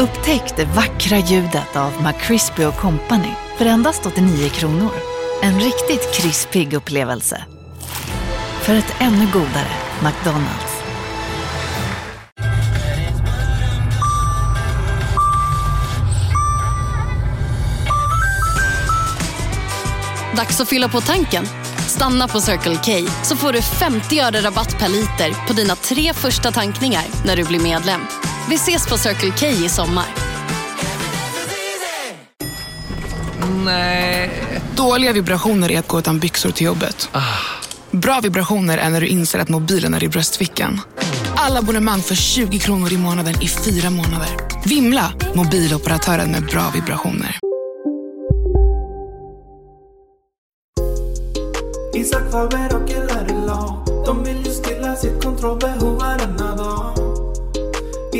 Upptäck det vackra ljudet av McCrispy Company för endast 89 kronor. En riktigt krispig upplevelse. För ett ännu godare McDonalds. Dags att fylla på tanken. Stanna på Circle K så får du 50 öre rabatt per liter på dina tre första tankningar när du blir medlem. Vi ses på Circle K i sommar. Nej. Dåliga vibrationer är att gå utan byxor till jobbet. Bra vibrationer är när du inser att mobilen är i bröstfickan. Alla abonnemang för 20 kronor i månaden i fyra månader. Vimla! Mobiloperatören med bra vibrationer. Isak Faber och LRLA De vill ju stilla sitt kontrollbehov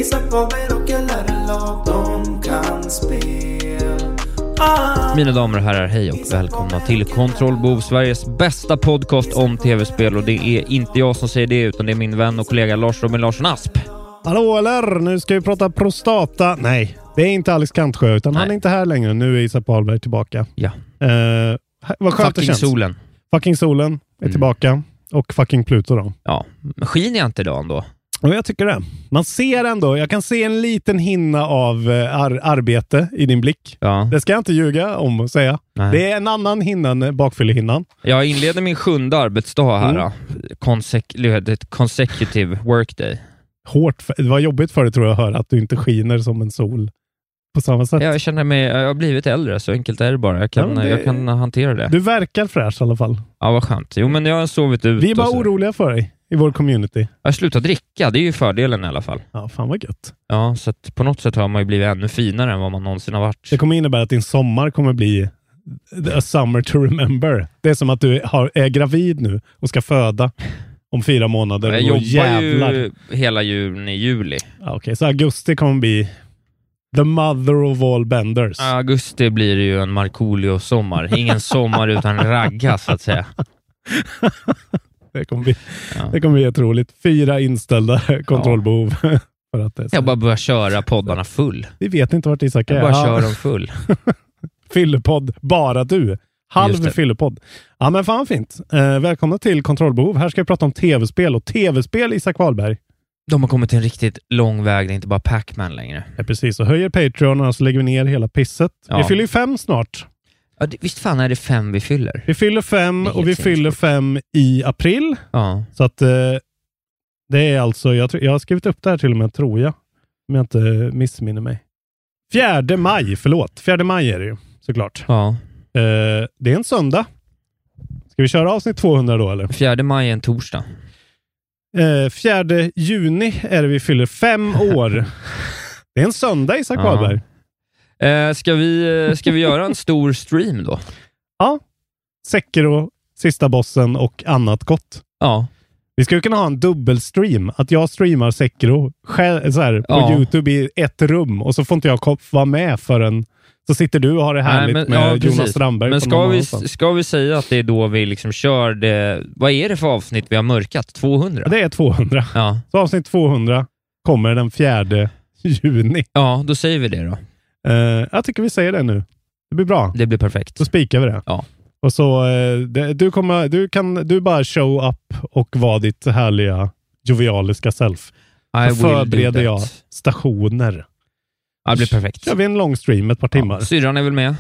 Isak Faber och LRLA De kan spel ah. Mina damer och herrar, hej och välkomna till Kontrollbehov, Sveriges bästa podcast om tv-spel och det är inte jag som säger det utan det är min vän och kollega Lars Robin Larsson Asp. Hallå eller? Nu ska vi prata prostata. Nej, det är inte Alex Kantsjö utan Nej. han är inte här längre. Nu är Isak Wahlberg tillbaka. Ja. Eh, vad skönt det Fucking känns. solen. Fucking solen är Mm. tillbaka. Och fucking Pluto då. Ja, men skiner jag inte idag ändå? Och jag tycker det. Man ser ändå, jag kan se en liten hinna av eh, ar- arbete i din blick. Ja. Det ska jag inte ljuga om och säga. Nej. Det är en annan hinna än bakfyllehinnan. Jag inleder min sjunde arbetsdag här. Mm. Consecutive workday. Hårt. för- Det var jobbigt för dig tror jag att höra att du inte skiner som en sol på samma sätt. Jag känner mig, jag har blivit äldre, så enkelt är det bara. Jag kan, Ja, det- jag kan hantera det. Du verkar fräsch i alla fall. Ja, vad skönt. Jo, men jag har sovit ut. Vi är bara oroliga för dig i vår community. Jag har slutat dricka, det är ju fördelen i alla fall. Ja, fan vad gött. Ja, så på något sätt har man ju blivit ännu finare än vad man någonsin har varit. Det kommer innebära att din sommar kommer bli a summer to remember. Det är som att du har, är gravid nu och ska föda om fyra månader. Jag jobbar jävlar. ju hela juni, juli. Ja, Okej, så augusti kommer bli the mother of all benders. Augusti blir ju en Markoolio-sommar. Ingen sommar utan ragga, så att säga. Det, kommer bli, Ja. det kommer bli otroligt. Fyra inställda kontrollbehov. För att det så. Jag bara börjar köra poddarna full. Vi vet inte vart Isak är. Jag bara Ja, kör dem full. Fyllepodd, bara du. Halv fyllepodd. Ja, men fan fint. Eh, välkomna till Kontrollbehov. Här ska vi prata om tv-spel och tv-spel, Isak Wahlberg. De har kommit till en riktigt lång väg, det är inte bara Pac-Man längre. Ja, precis. Och höjer Patreon och så lägger vi ner hela pisset. Ja. Vi fyller ju fem snart. Ja, det, visst fan är det fem vi fyller? Vi fyller fem och vi fyller fem i april. Ja. Så att eh, det är alltså, jag, jag har skrivit upp det här till och med, tror jag. Om jag inte missminner mig. Fjärde maj, förlåt. Fjärde maj är det ju såklart. ja. Eh, det är en söndag. Ska vi köra avsnitt 200 då eller? Fjärde maj är en torsdag. Eh, fjärde juni är det vi fyller fem år. det är en söndag Isak. Wahlberg. Eh, ska, vi, eh, ska vi göra en stor stream då? Sekiro, sista bossen och annat gott. Ja. Vi skulle kunna ha en dubbelstream. Att jag streamar Sekiro själv, så här, på Ja. YouTube i ett rum och så får inte jag vara med förrän så sitter du och har det härligt Nej, men- med ja, Jonas precis. Strandberg. Men ska vi, ska vi säga att det är då vi liksom kör det... Vad är det för avsnitt vi har mörkat? 200? Ja, Det är 200. Ja, Så avsnitt 200 kommer den 4 juni. ja då säger vi det då. Eh, jag tycker vi säger det nu. Det blir bra. Det blir perfekt. Då spikar vi det. Ja. Och så, eh, det, du, kommer, du kan du bara show up och vara ditt härliga jovialiska self. I Så förbereder jag stationer. Ja, det blir perfekt. kör vi en lång stream ett par timmar. Ja, syrran är väl med?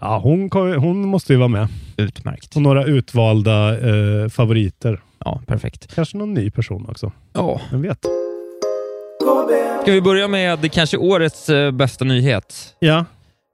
Ja, hon, hon måste ju vara med. Utmärkt. Och några utvalda eh, favoriter. Ja, perfekt. Kanske någon ny person också. Ja. Vem vet? Ska vi börja med kanske årets eh, bästa nyhet? Ja.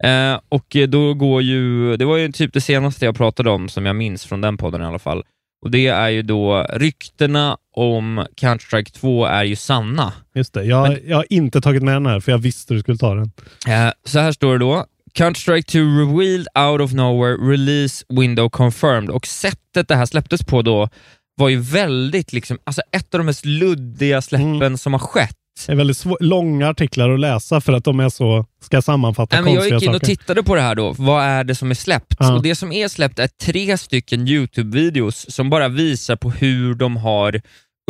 Eh, och eh, då går ju, det var ju typ det senaste jag pratade om, som jag minns från den podden i alla fall. Och det är ju då ryktena om Counter-Strike 2 är ju sanna. Just det. Jag, jag har inte tagit med den här för jag visste du skulle ta den. Eh, så här står det då. Counter-Strike 2 revealed out of nowhere, release window confirmed. Och sättet det här släpptes på då var ju väldigt, liksom, alltså ett av de mest luddiga släppen Mm. som har skett. Det är väldigt långa artiklar att läsa för att de är så, ska sammanfatta Nej, men jag konstiga gick in och saker. tittade på det här då, vad är det som är släppt? Ja. Och Det som är släppt är tre stycken YouTube-videos som bara visar på hur de har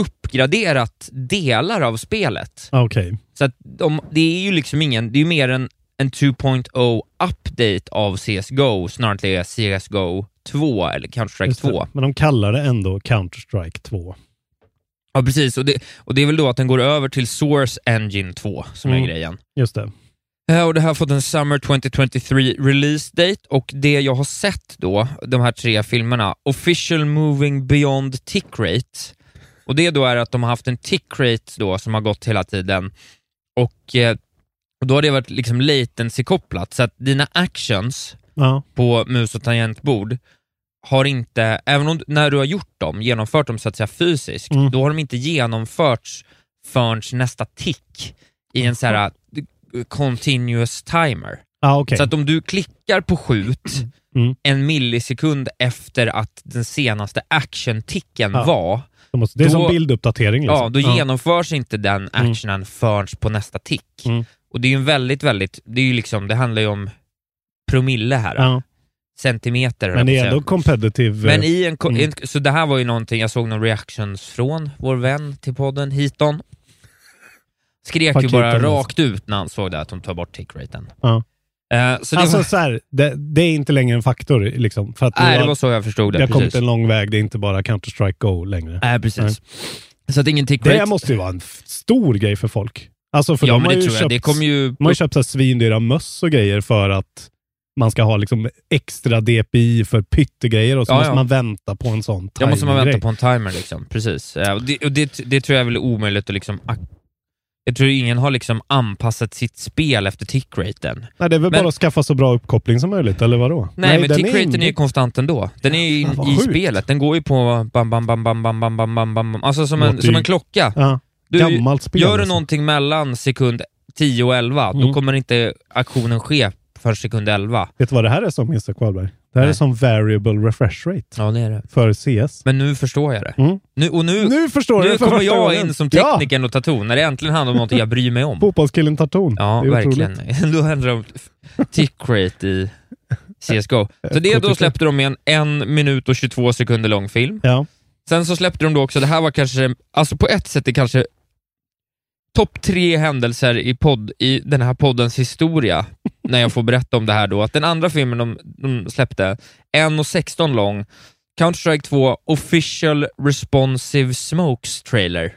uppgraderat delar av spelet. Ah, Okej. Så de, det är ju liksom ingen, det är mer en, en 2.0 update av CSGO snarare CSGO 2 eller Counter-Strike Just det. 2. Men de kallar det ändå Counter-Strike 2. Ja, precis. Och det, och det är väl då att den går över till Source Engine 2 som Mm. är grejen. Just det. Eh, Och det här har fått en Summer 2023 release date och det jag har sett då, de här tre filmerna, Official Moving Beyond Tick Rate, och det då är att de har haft en tick rate då som har gått hela tiden och, eh, och då har det varit liksom latency-kopplat, så att dina actions Ja. på mus och tangentbord har inte, även om när du har gjort dem, genomfört dem så att säga fysiskt, Mm. då har de inte genomförts förrän nästa tick i en så här continuous timer. Ah, okej. Så att om du klickar på skjut Mm. en millisekund efter att den senaste action-ticken Ja. var, måste- det är då- som bilduppdatering. Liksom. ja, då genomförs inte den actionen förrän på nästa tick. Mm. Och det är ju en väldigt, väldigt, det är ju liksom, det handlar ju om promille här. Centimeter Men det är ändå competitive. Men eh, i en, ko- Mm. en, så det här var ju någonting, jag såg någon reactions från vår vän till podden, Hiton. Skrek Fuck ju bara alltså. rakt ut när han såg det, att de tar bort tick-raten. Ja. Eh, så det, alltså var, så här, det, det är inte längre en faktor. Liksom, för att nej, det var så jag förstod det. det har kommit en lång väg. Det är inte bara Counter-Strike Go längre. Nej, precis. Nej. Så att ingen tick-rate. Det måste ju vara en stor grej för folk. Alltså för ja, de men har det ju tror jag. köpt, Det ju... de har ju köpt svindyra möss och grejer för att man ska ha liksom extra DPI för pyttegrejer och så Ja, måste ja. man vänta på en sån Jag måste man vänta på en timer liksom, precis. Eh, och det, och det, det tror jag är väl omöjligt att liksom... Jag tror ingen har liksom anpassat sitt spel efter tick-raten. Nej, det är väl Men- bara att skaffa så bra uppkoppling som möjligt, eller vadå? Nej, men den tick-raten är, inne- ju konstant ändå. Den är ju in, i sjukt. spelet. Den går ju på bam, bam, bam, bam, bam, bam, bam, bam, bam. Alltså som en, som en klocka. Ja, Du, gammalt spel. gör du alltså. någonting mellan sekund 10 och 11, då Mm. kommer inte aktionen ske för sekund 11. Vet du vad det här är som, Mr. Kvalberg? Det här Nej. är som variable refresh rate Ja, det är det. för CS. Men nu förstår jag det. Mm. Nu, och nu, Nu förstår du nu det för kommer första jag gången. in som teknikern och tar ton, när det äntligen handlar om något jag bryr mig om. fotbollskillen tar ton. Ja, det är verkligen. Då handlar det om tick rate i CSGO. Så det då släppte de med en en minut och 22 sekunder lång film. Ja. Sen så släppte de då också, det här var kanske, alltså på ett sätt är kanske topp tre händelser i, podd, i den här poddens historia, när jag får berätta om det här då, att den andra filmen de, de släppte, 1.16 lång, Counter-Strike 2 Official Responsive Smokes trailer.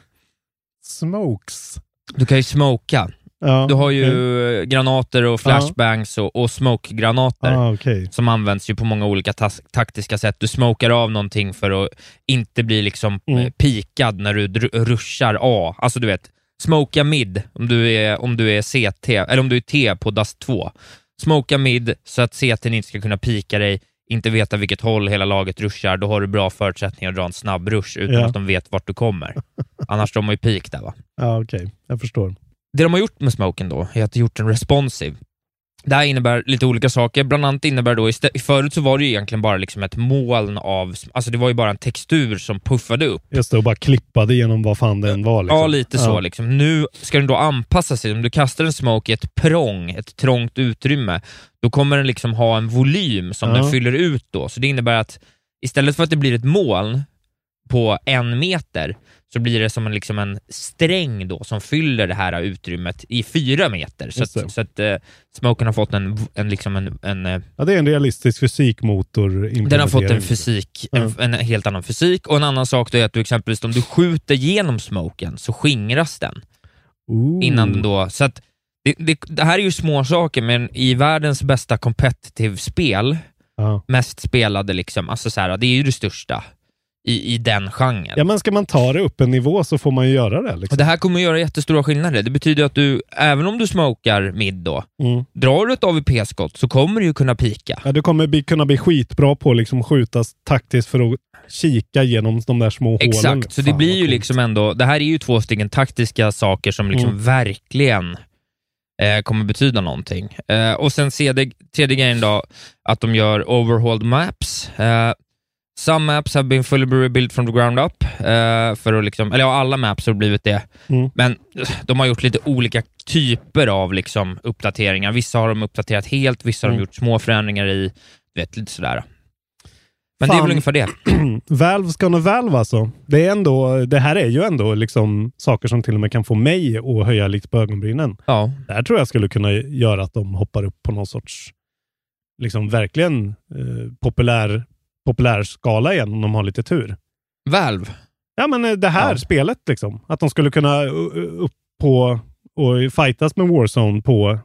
Smokes. Du kan ju smoka. Ja, Du har ju eh, granater och flashbangs och, och smoke-granater Ah, okej. som används ju på många olika taktiska sätt. Du smokar av någonting för att inte bli liksom Mm. pikad när du ruschar A. Alltså du vet, smoka mid om du är, om du är CT, eller om du är T på Dust 2. Smoka mid så att CT inte ska kunna pika dig, inte veta vilket håll hela laget ruschar. Då har du bra förutsättningar att dra en snabb rush utan Ja. att de vet vart du kommer. Annars de har ju peak där va. Ja, okej. Jag förstår. Det de har gjort med smoken då, är att de gjort en responsive. Det här innebär lite olika saker, bland annat innebär då, istä- förut så var det ju egentligen bara liksom ett moln av, alltså det var ju bara en textur som puffade upp. Just det, och bara klippade genom vad fan den var. Liksom. Ja, lite så. Liksom. Nu ska den då anpassa sig. Om du kastar en smoke i ett prång, ett trångt utrymme, då kommer den liksom ha en volym som Ja. den fyller ut då. Så det innebär att istället för att det blir ett moln på en meter, så blir det som en, liksom en sträng då som fyller det här utrymmet i fyra meter. Så att, så att eh, smoken har fått en, en, liksom en, en eh, Ja, det är en realistisk fysikmotor. den har fått en fysik, en, en helt annan fysik och en annan sak då är att du exempelvis om du skjuter genom smoken så skingras den Ooh. innan den då, så att det, det, det här är ju små saker men i världens bästa competitive spel, Ja. mest spelade liksom, alltså så här, det är ju det största i, i den genren. ja, men ska man ta det upp en nivå så får man ju göra det. Och Liksom. det här kommer att göra jättestora skillnader. Det betyder att du, även om du smokar mid då, Mm. drar du ett AVP-skott så kommer du ju kunna pika. Ja, du kommer bli, kunna bli skitbra på att liksom skjuta taktiskt för att kika genom de där små hålen. Exakt, så det Fan, blir vad ju liksom ändå, det här är ju två stycken taktiska saker som liksom Mm. verkligen eh, kommer betyda någonting. Eh, och sen tredje, tredje grejen då, att de gör overhauled maps. Eh, some maps have been fully rebuilt from the ground up, eh, för att liksom, eller ja, alla maps har blivit det, Mm. men eh, de har gjort lite olika typer av liksom uppdateringar. Vissa har de uppdaterat helt, vissa har de Mm. gjort små förändringar i, du vet, lite sådär. Men det är Fan. väl ungefär det. Valve ska nog Valve alltså. Det, är ändå, det här är ju ändå liksom saker som till och med kan få mig att höja lite på ögonbrynen. Ja, Det här tror jag skulle kunna göra att de hoppar upp på någon sorts liksom verkligen eh, populär, populär skala igen om de har lite tur. Valve. Ja, men eh, det här Ja. spelet liksom. Att de skulle kunna uh, uh, upp på och fightas med Warzone på,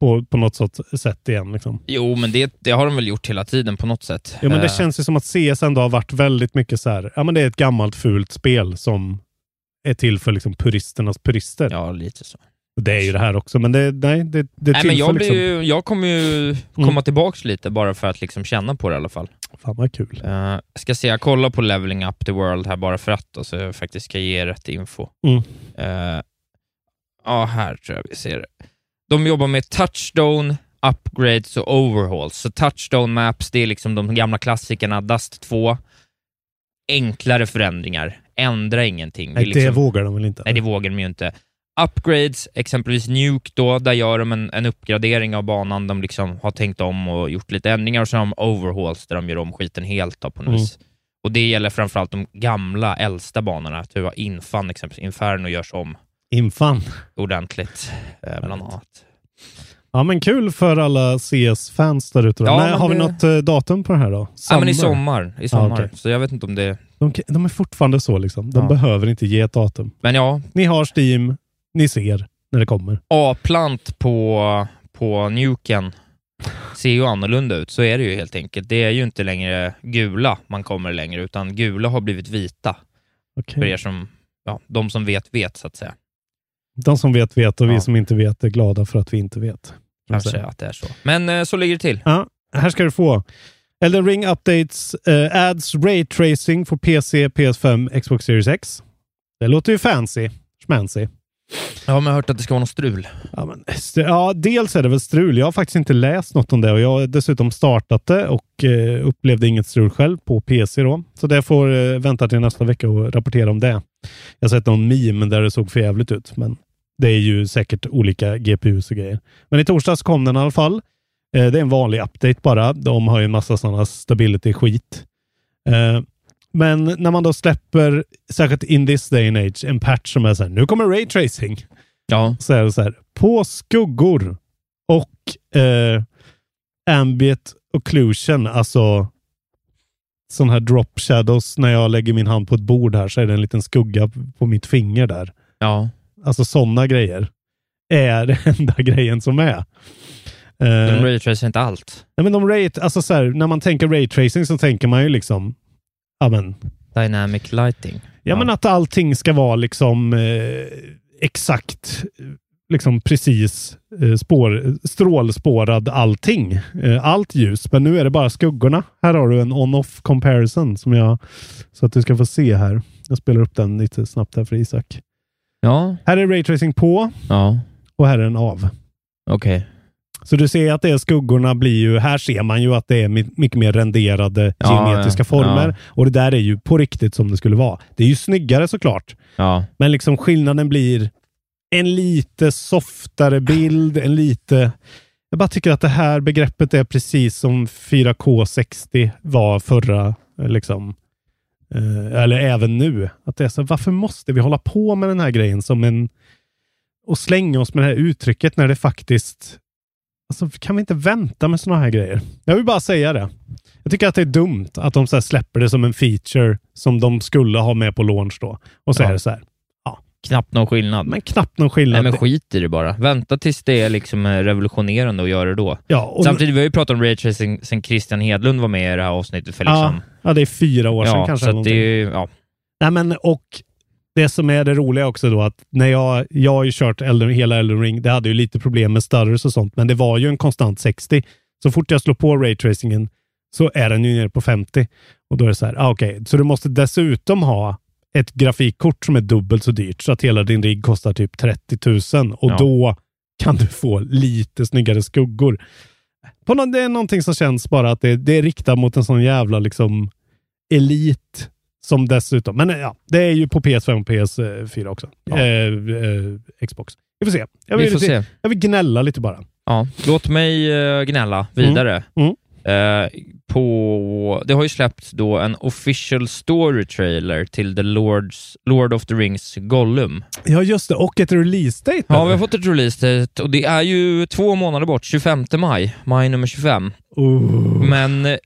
på, på något sorts sätt igen. Liksom. Jo, men det, det har de väl gjort hela tiden på något sätt. Ja, men det Eh, känns ju som att CS ändå har varit väldigt mycket så här. Ja, men det är ett gammalt fult spel som är till för liksom puristernas purister. Ja, lite så. Det är ju det här också, men det, nej, det, det Nej, men jag, liksom... ju, jag kommer ju komma tillbaks lite bara för att liksom känna på det i alla fall. Fan vad kul. Uh, ska se, jag kollar på Leveling Up the World här bara för att, då, så jag faktiskt ska ge rätt info. Mm. Eh, Ja, här tror jag vi ser det. De jobbar med touchstone, upgrades och overhauls. Så touchstone maps, det är liksom de gamla klassikerna, Dust 2. Enklare förändringar, ändra ingenting. Nej, är liksom, det vågar de väl inte? Nej, det vågar de ju inte. Upgrades, exempelvis Nuke då, där gör de en, en uppgradering av banan. De liksom har tänkt om och gjort lite ändringar och så har de overhauls där de gör om skiten helt då, på något Mm. vis. Och det gäller framförallt de gamla, äldsta banorna. Typ Infan, exempelvis. Inferno görs om Infan. ordentligt, eh, bland annat. Ja, men kul för alla CS-fans där ute. Ja, Nej, har vi det- något eh, datum på det här då? Ja, men i sommar. I sommar. okej. Så jag vet inte om det... De, de är fortfarande så liksom. De Ja. behöver inte ge ett datum. Men ja, Ni har Steam, ni ser när det kommer. A-plant på, på Nuken ser ju annorlunda ut, så är det ju helt enkelt. Det är ju inte längre gula man kommer längre, utan gula har blivit vita. Okej. För er som, ja, de som vet, vet så att säga. De som vet vet och vi Ja. som inte vet är glada för att vi inte vet. Kanske att det är så. Men eh, så ligger det till. Ja, här ska du få. Elden Ring updates eh, adds ray tracing för PC, PS5, Xbox Series X. Det låter ju fancy. Schmancy. Ja men Jag har hört att det ska vara något strul. Ja, men, ja, dels är det väl strul. Jag har faktiskt inte läst något om det och jag har dessutom startat det och eh, upplevde inget strul själv på PC då. Så det får eh, vänta till nästa vecka och rapportera om det. Jag har sett någon meme där det såg för jävligt ut, men det är ju säkert olika GPUs och grejer. Men i torsdags kom den i alla fall. Eh, det är en vanlig update bara. De har ju en massa sådana stability-skit. Eh, men när man då släpper, särskilt in this day and age, en patch som är så här, nu kommer ray tracing Ja. så är det så här, på skuggor och eh, ambient occlusion, alltså sån här drop shadows, när jag lägger min hand på ett bord här så är det en liten skugga på mitt finger där. Ja. Alltså sådana grejer är det enda grejen som är. De Eh, raytracar inte allt. nej, men de ray, alltså så här, när man tänker ray tracing så tänker man ju liksom, ja men, Dynamic lighting. Ja, men att allting ska vara liksom eh, exakt, liksom precis eh, spår, strålspårad allting. Eh, allt ljus, men nu är det bara skuggorna. Här har du en on-off comparison som jag, så att du ska få se här. Jag spelar upp den lite snabbt här för Isak. Ja. Här är raytracing på Ja. och här är den av. Okej. Så du ser att det är skuggorna blir ju, här ser man ju att det är my- mycket mer renderade Ja, geometriska former. ja. Och det där är ju på riktigt som det skulle vara. Det är ju snyggare såklart. Ja. Men liksom skillnaden blir en lite softare bild, en lite... Jag bara tycker att det här begreppet är precis som 4K60 var förra, liksom. Eh, eller även nu. Att det är så, varför måste vi hålla på med den här grejen som en... Och slänga oss med det här uttrycket när det faktiskt... Alltså, kan vi inte vänta med sådana här grejer? Jag vill bara säga det. Jag tycker att det är dumt att de så släpper det som en feature som de skulle ha med på launch då. Och så Ja. är det så här. Knappt någon skillnad. Men knappt någon skillnad. Nej, men skit i det bara. Vänta tills det är liksom eh, revolutionerande och gör det då. ja, och, Samtidigt, vi har ju pratat om raytracing sen Christian Hedlund var med i det här avsnittet för ja, liksom... ja, det är fyra år sedan Ja, kanske. så det är ju, ja. Nej, men och det som är det roliga också då att när jag, jag har ju kört Elden, hela Elden Ring, det hade ju lite problem med stutters och sånt, men det var ju en konstant 60. Så fort jag slår på raytracingen så är den ju nere på 50. Och då är det så här, ah, okej, så du måste dessutom ha ett grafikkort som är dubbelt så dyrt så att hela din rigg kostar typ 30 000 och Ja. då kan du få lite snyggare skuggor. På någon, det är någonting som känns bara att det, det är riktat mot en sån jävla liksom elit som dessutom, men ja, det är ju på PS5 och PS4 också. Ja. Eh, eh, Xbox. Vi får se. Jag Vi vill, får lite, se. jag vill gnälla lite bara. Ja. Låt mig eh, gnälla vidare. Mm. Eh, på... Det har ju släppts då en official story trailer till The Lords, Lord of the Rings Gollum. Ja, just det. Och ett release date. Ja, eller? vi har fått ett release date och det är ju två månader bort, 25 maj, maj nummer 25. Oh. Men eh,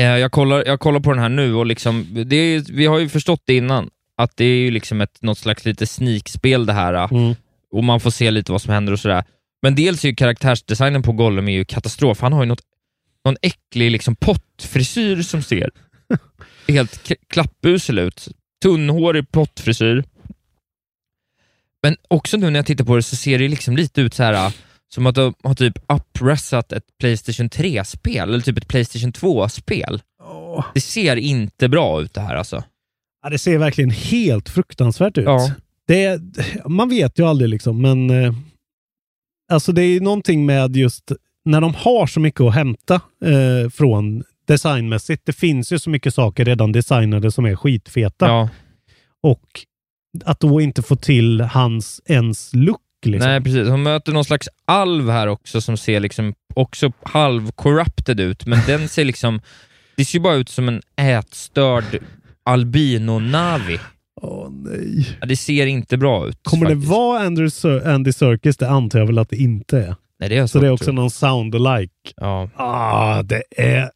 jag, kollar, jag kollar på den här nu och liksom, det är, vi har ju förstått det innan, att det är ju liksom ett, något slags lite sneakspel det här Mm. och man får se lite vad som händer och sådär. Men dels är ju karaktärsdesignen på Gollum är ju katastrof. Han har ju något, någon äcklig liksom pottfrisyr som ser helt klappusel ut. Tunnhårig pottfrisyr. Men också nu när jag tittar på det så ser det liksom lite ut så här som att de har typ uppressat ett Playstation 3-spel, eller typ ett Playstation 2-spel. Åh. Det ser inte bra ut det här alltså. Ja, det ser verkligen helt fruktansvärt ut. Ja. Det man vet ju aldrig liksom, men eh, alltså det är ju någonting med just när de har så mycket att hämta eh, från designmässigt. Det finns ju så mycket saker redan designade som är skitfeta. Ja. Och att då inte få till hans ens look. Liksom. Nej, precis. Hon möter någon slags alv här också som ser liksom också halv-corrupted ut, men den ser liksom... Det ser ju bara ut som en ätstörd albino-navi. Åh nej. Ja, det ser inte bra ut. Kommer det faktiskt. vara Andrew Sir- Andy Serkis? Det antar jag väl att det inte är. Nej, det är Så det är också någon sound alike. jag. Ja. Ah, det är...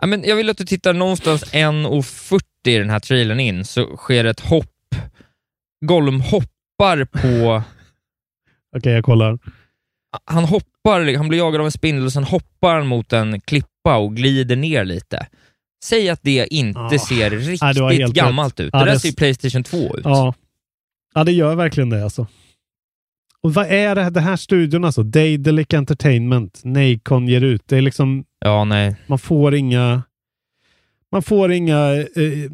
Ja, men jag vill att du tittar någonstans 1.40 i den här trailern in, så sker ett hopp. Gollum hoppar på... Okej, jag kollar. Han hoppar, han blir jagad av en spindel och sen hoppar han mot en klippa och glider ner lite. Säg att det inte Ah. ser riktigt gammalt ut. Ja, det där det- ser ju Playstation 2 ut. Ja. ja, det gör verkligen det alltså. Och vad är det här, det här studion alltså? Daedalic Entertainment, Nacon ger ut. Det är liksom, Ja, nej. man får inga... Man får inga... Eh,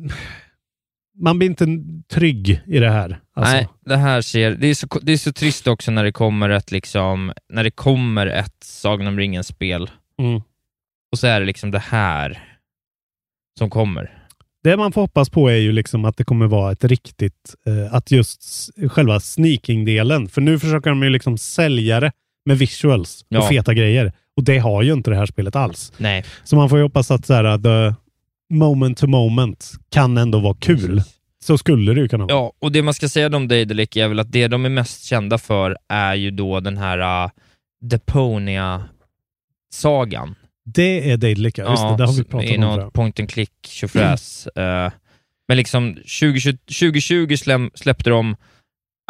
man blir inte trygg i det här. Alltså. Nej, det här ser... Det är, så, det är så trist också när det kommer ett liksom... När det kommer ett Sagan om ringen-spel Mm. och så är det liksom det här som kommer. Det man får hoppas på är ju liksom att det kommer vara ett riktigt, eh, att just själva sneaking-delen, för nu försöker de ju liksom sälja det med visuals Ja. och feta grejer. Och det har ju inte det här spelet alls. Nej. Så man får ju hoppas att så här, the moment to moment kan ändå vara kul. Precis. Så skulle det ju kunna vara. Ja, och det man ska säga om Daedalic är väl att det de är mest kända för är ju då den här uh, Deponia-sagan. Det är Daedalic, ja. Just det, det har vi pratat om. något point and click tjofräs. Eh, men liksom 2020, 2020 släm, släppte de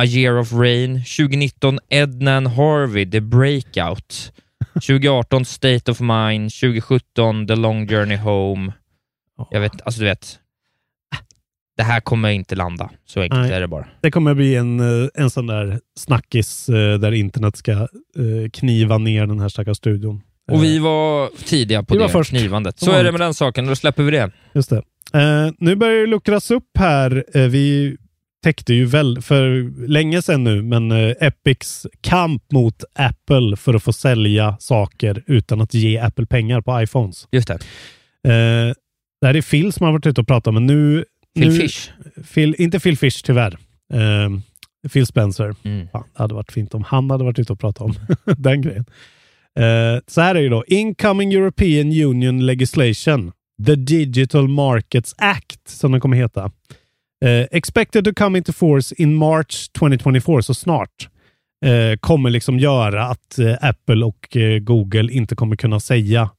A year of rain, 2019 Edna and Harvey, The Breakout, 2018 State of Mind, 2017 The Long Journey Home. Jag vet, alltså du vet, det här kommer inte landa. Så enkelt Nej. är det bara. Det kommer bli en, eh, en sån där snackis eh, där internet ska eh, kniva ner den här stackars studion. Och vi var tidiga på Vi det var först. knivandet. Så är det med den saken, då släpper vi det. Just det. Eh, nu börjar det luckras upp här. Eh, vi täckte ju väl för länge sedan nu, men eh, Epics kamp mot Apple för att få sälja saker utan att ge Apple pengar på iPhones. Just det. Det här är Phil som har varit ute och pratat, men nu... Phil nu, Fish. Phil, inte Phil Fish tyvärr. Eh, Phil Spencer. Mm. Fan, det hade varit fint om han hade varit ute och pratat om den grejen. Eh, så här är det då. Incoming European Union Legislation. The Digital Markets Act, som den kommer heta. Eh, expected to come into force in March 2024, så snart. Kommer liksom göra att eh, Apple och eh, Google inte kommer kunna säga,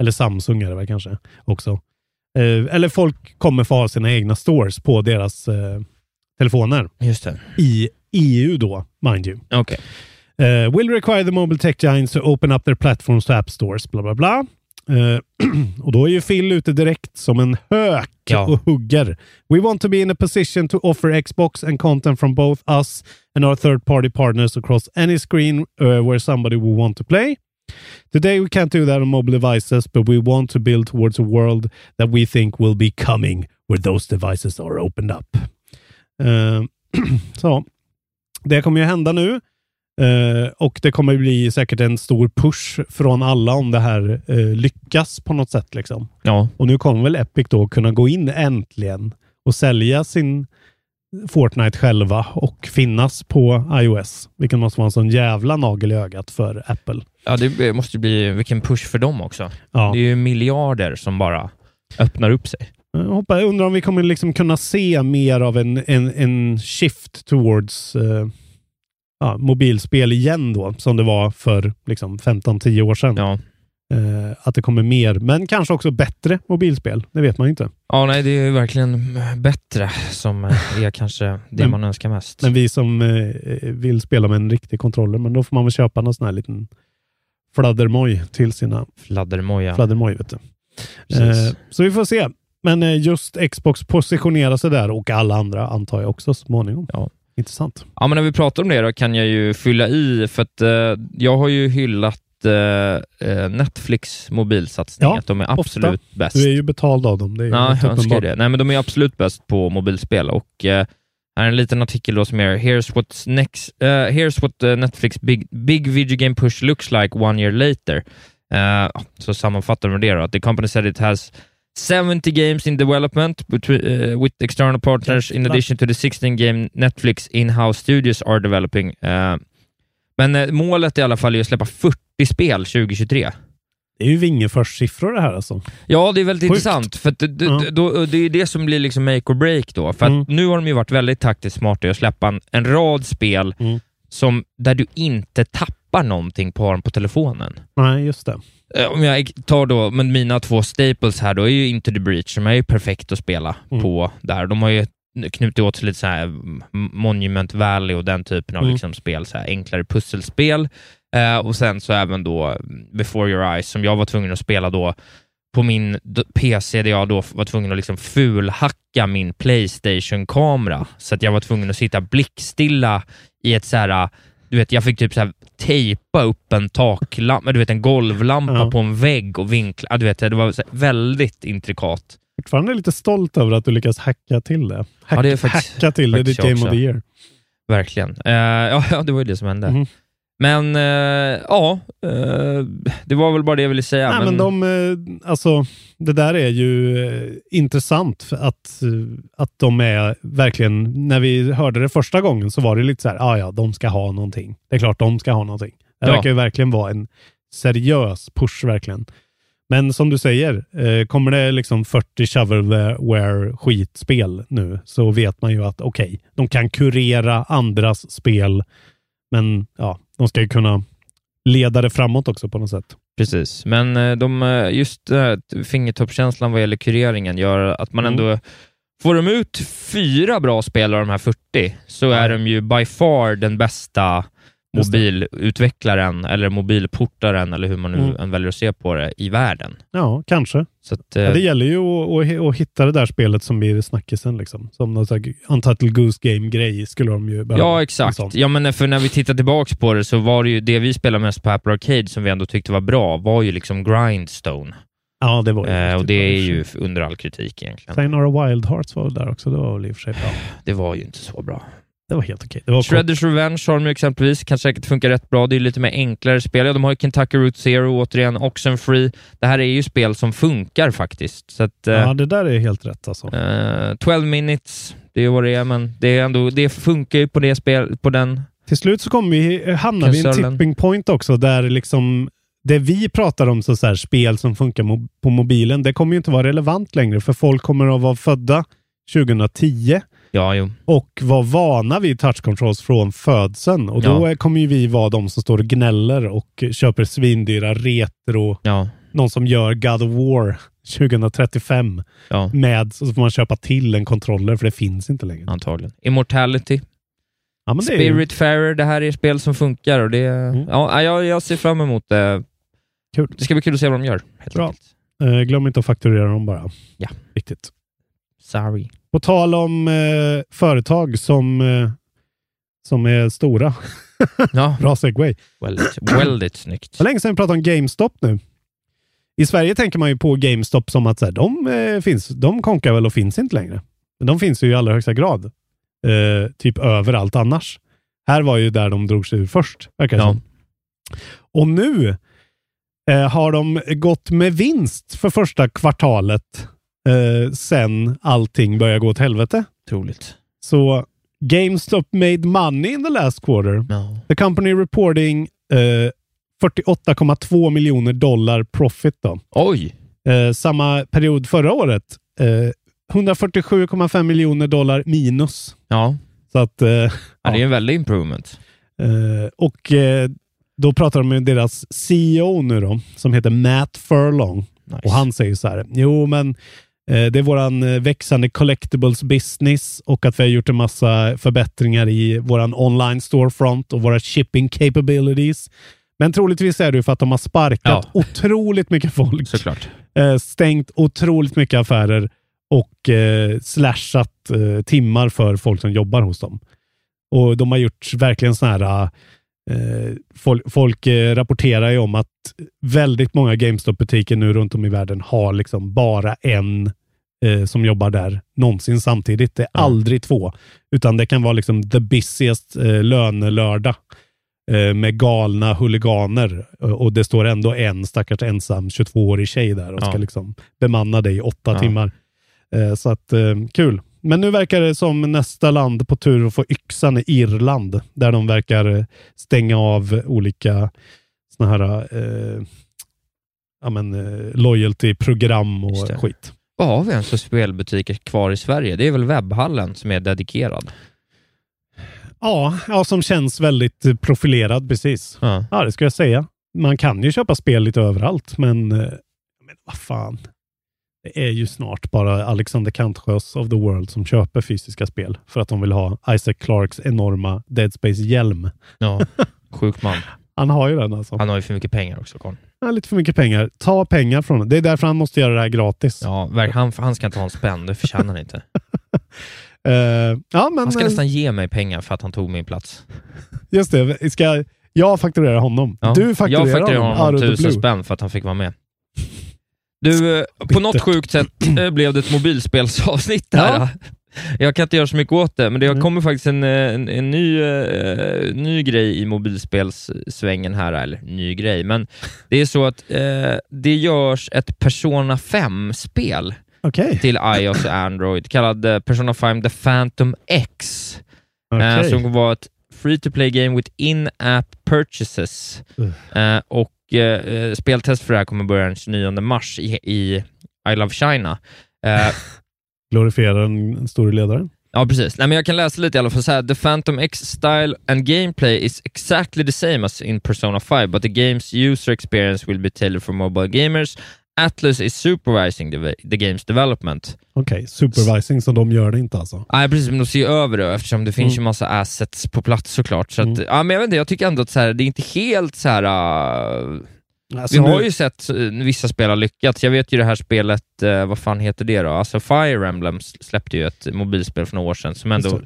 eller Samsung är det väl kanske också. Eh, eller folk kommer få ha sina egna stores på deras eh, telefoner Just det. i EU då, mind you. Okej. Uh, will require the mobile tech giants to open up their platforms to app stores, bla bla bla. Eh, och då är ju Phil ute direkt som en hök Ja. och hugger. We want to be in a position to offer Xbox and content from both us and our third party partners across any screen uh, where somebody will want to play. Today we can't do that on mobile devices, but we want to build towards a world that we think will be coming where those devices are opened up. Eh, så, det kommer ju hända nu. Eh, och det kommer bli säkert en stor push från alla om det här eh, lyckas på något sätt. Liksom. Ja. Och nu kommer väl Epic då kunna gå in äntligen och sälja sin, Fortnite själva och finnas på iOS. Vilket måste vara en sån jävla nagel i ögat för Apple. Ja, det måste bli vilken push för dem också. Ja. Det är ju miljarder som bara öppnar upp sig. Jag, hoppas, jag undrar om vi kommer liksom kunna se mer av en, en, en shift towards eh, ja, mobilspel igen då, som det var för liksom 15-10 år sedan. Ja. Eh, att det kommer mer, men kanske också bättre mobilspel. Det vet man inte. ja, nej, det är ju verkligen bättre som är kanske det Men- man önskar mest. Men vi som eh, vill spela med en riktig controller, men då får man väl köpa någon sån här liten fladdermoj till sina Fladdermoja. fladdermoj. Vet du. Eh, så vi får se. Men eh, just Xbox positionerar sig där och alla andra antar jag också så småningom. Ja. Intressant. Ja, men när vi pratar om det då kan jag ju fylla i, för att eh, jag har ju hyllat eh, eh, Netflix mobilsatsning, Ja, att de är absolut bäst. Du är ju betald av dem. Det är Ja, jag önskar det. Nej, men de är absolut bäst på mobilspel och eh, här är en liten artikel då som är Here's what, next, eh, here's what eh, Netflix big, big video game push looks like one year later. Eh, så sammanfattar de det då, the company said it has 70 games in development between, eh, with external partners in addition to the 16 game Netflix in-house studios are developing. Eh, men eh, målet i alla fall är att släppa 40 spel 2023. Det är ju Vingefors-siffror det här alltså. Ja, det är väldigt Sjukt. intressant, för det, Ja. då, det är det som blir liksom make or break då. För Mm. nu har de ju varit väldigt taktiskt smarta i att släppa en, en rad spel Mm. som, där du inte tappar någonting på dem på telefonen. Nej, just det. Eh, Om jag tar då, men mina två staples här då är ju Into the Breach, som är ju perfekt att spela Mm. på där. De har ju knutit åt sig lite så här mm, Monument Valley och den typen av Mm. liksom spel, så här enklare pusselspel. Eh, och sen så även då mm, Before Your Eyes, som jag var tvungen att spela då på min PC, där jag då var tvungen att liksom fulhacka min Playstation-kamera, så att jag var tvungen att sitta blickstilla i ett så här du vet, jag fick typ så här tejpa upp en taklampa, du vet en golvlampa Ja. på en vägg och vinkla. Du vet, det var väldigt intrikat. Fortfarande lite stolt över att du lyckas hacka till det. Hack, Ja, det faktiskt- hacka till det, ditt Game of the Year. Verkligen. Eh, ja, ja, det var ju det som hände. Mhm. Men eh, ja, eh, det var väl bara det jag ville säga. Nej, men de, eh, alltså, det där är ju intressant att, att de är verkligen, när vi hörde det första gången så var det lite så här, ah, ja, de ska ha någonting. Det är klart de ska ha någonting. Det Ja. verkar ju verkligen vara en seriös push verkligen. Men som du säger, eh, kommer det liksom 40 shovelware skitspel nu så vet man ju att okej, de kan kurera andras spel, men ja, de ska ju kunna leda det framåt också på något sätt. Precis, men eh, de, eh, just fingertoppskänslan vad gäller kureringen gör att man Mm. ändå Får de ut fyra bra spel av de här 40 så är de ju by far den bästa. Mobilutvecklaren eller mobilportaren eller hur man nu Mm. än väljer att se på det i världen. Ja, kanske. Så att, eh, Ja, det gäller ju att, att, hitta det där spelet som blir snackisen. Liksom. Som någon sån här Untitled Goose Game-grej skulle de ju behöva. Ja, exakt. sån. Ja, men för när vi tittar tillbaks på det så var det ju det vi spelade mest på Apple Arcade som vi ändå tyckte var bra, var ju liksom Grindstone. Ja, det var ju Eh, och det är ju under all kritik egentligen. Sayonara Wild Hearts var väl där också. Det var väl i och för sig bra. Det var ju inte så bra. Det var helt okej. Kort. Shredders Revenge har de ju exempelvis, kan säkert funka rätt bra. Det är lite mer enklare spel. Ja, de har ju Kentucky Route Zero, återigen, Oxenfree. Det här är ju spel som funkar faktiskt. Så att, eh, Ja, det där är helt rätt alltså. eh, 12 minutes, det är vad det är, men det, är ändå, det funkar ju på det spel, på den. Till slut så kommer vi, hamnar vi i en tipping point också där liksom det vi pratar om, så, så här, spel som funkar mo- på mobilen, det kommer ju inte vara relevant längre för folk kommer att vara födda 2010 Ja, jo. och vara vana vid touch controls från födseln. Och då Ja. kommer ju vi vara de som står och gnäller och köper svindyra retro, Ja, någon som gör God of War 2035 ja, med, så får man köpa till en kontroller för det finns inte längre. antagligen. Immortality, Ja, men Spiritfarer, det här är spel som funkar och det... Mm. Ja, jag, jag ser fram emot det. Kul. Det ska bli kul att se vad de gör, helt Bra. enkelt. Eh, glöm inte att fakturera dem bara. Ja. Viktigt. Sorry. På tal om eh, företag som, eh, som är stora. Ja, Bra segway. väldigt, väldigt snyggt. Det var länge sedan vi pratade om GameStop nu. I Sverige tänker man ju på GameStop som att så här, de, eh, finns, de konkar väl och finns inte längre. Men de finns ju i allra högsta grad. Eh, typ överallt annars. Här var ju där de drog sig ur först, verkar det Ja. som. Och nu eh, har de gått med vinst för första kvartalet eh, sen allting började gå åt helvete. Otroligt. Så GameStop made money in the last quarter. Ja. The company reporting eh, 48,2 miljoner dollar profit. Då. Oj! Eh, samma period förra året, eh, 147,5 miljoner dollar minus. Ja, Så att, eh, ja. det är en väldig improvement. eh, och eh, då pratar de med deras CEO nu då, som heter Matt Furlong. Nice. Och han säger så här, jo men eh, det är våran eh, växande collectibles business och att vi har gjort en massa förbättringar i våran online storefront och våra shipping capabilities. Men troligtvis är det ju för att de har sparkat Ja. otroligt mycket folk, Såklart. eh, stängt otroligt mycket affärer och eh, slashat eh, timmar för folk som jobbar hos dem. Och de har gjort verkligen sådana här Eh, folk folk eh, rapporterar ju om att väldigt många GameStop-butiker nu runt om i världen har liksom bara en eh, som jobbar där någonsin samtidigt. Det är Ja. aldrig två, utan det kan vara liksom the busiest eh, lönelördag eh, med galna huliganer Eh, och det står ändå en stackars ensam 22-årig tjej där och ska Ja. liksom bemanna dig i åtta Ja. timmar. Eh, så att eh, kul. Men nu verkar det som nästa land på tur att få yxan är Irland, där de verkar stänga av olika såna här eh, ja, men, eh, loyalty-program och skit. Vad har vi ens för spelbutiker kvar i Sverige? Det är väl webbhallen som är dedikerad? Ja, ja, som känns väldigt profilerad precis. Ja. Ja, det ska jag säga. Man kan ju köpa spel lite överallt, men, eh, men vad fan. Det är ju snart bara Alexander Kantsjös of the World som köper fysiska spel för att de vill ha Isaac Clarks enorma Dead Space-hjälm. ja. Sjuk man. Han har ju den alltså. Han har ju för mycket pengar också. Han har lite för mycket pengar. Ta pengar från honom. Det är därför han måste göra det här gratis. Ja, han, han ska inte ha en spänn, det förtjänar han inte. Eh, ja, men Han ska eh, nästan ge mig pengar för att han tog min plats. just det. Ska jag fakturera honom? Ja. Du fakturerar jag fakturerar honom, honom tusen blue. spänn för att han fick vara med. Du, eh, på något sjukt sätt eh, blev det ett mobilspelsavsnitt där. Ja. Jag kan inte göra så mycket åt det, men det Mm. kommer faktiskt en, eh, en, en ny, eh, ny grej i mobilspelssvängen här, eller ny grej, men det är så att eh, det görs ett Persona 5-spel Okej. till iOS och Android, kallad Persona 5 The Phantom X, eh, Okej. som var ett free to play game with in-app purchases. Uh. Eh, och eh, speltest för det här kommer börja den 29 mars i, i I Love China. Eh, Glorifierar den store ledaren. ja, precis. Nej, men jag kan läsa lite i alla fall. Så här, the Phantom X style and gameplay is exactly the same as in Persona 5, but the game's user experience will be tailored for mobile gamers. Atlus is supervising the, the game's development. Okej, supervising, så de gör det inte alltså? Nej, precis, men de ser ju över det eftersom det finns Mm. ju massa assets på plats såklart. Så att, Mm. ja, men jag, vet inte, jag tycker ändå att så här, det är inte helt så här. uh, Alltså, vi har nu- ju sett eh, vissa spel har lyckats. Jag vet ju det här spelet, eh, vad fan heter det då? Alltså Fire Emblem släppte ju ett mobilspel för några år sedan som ändå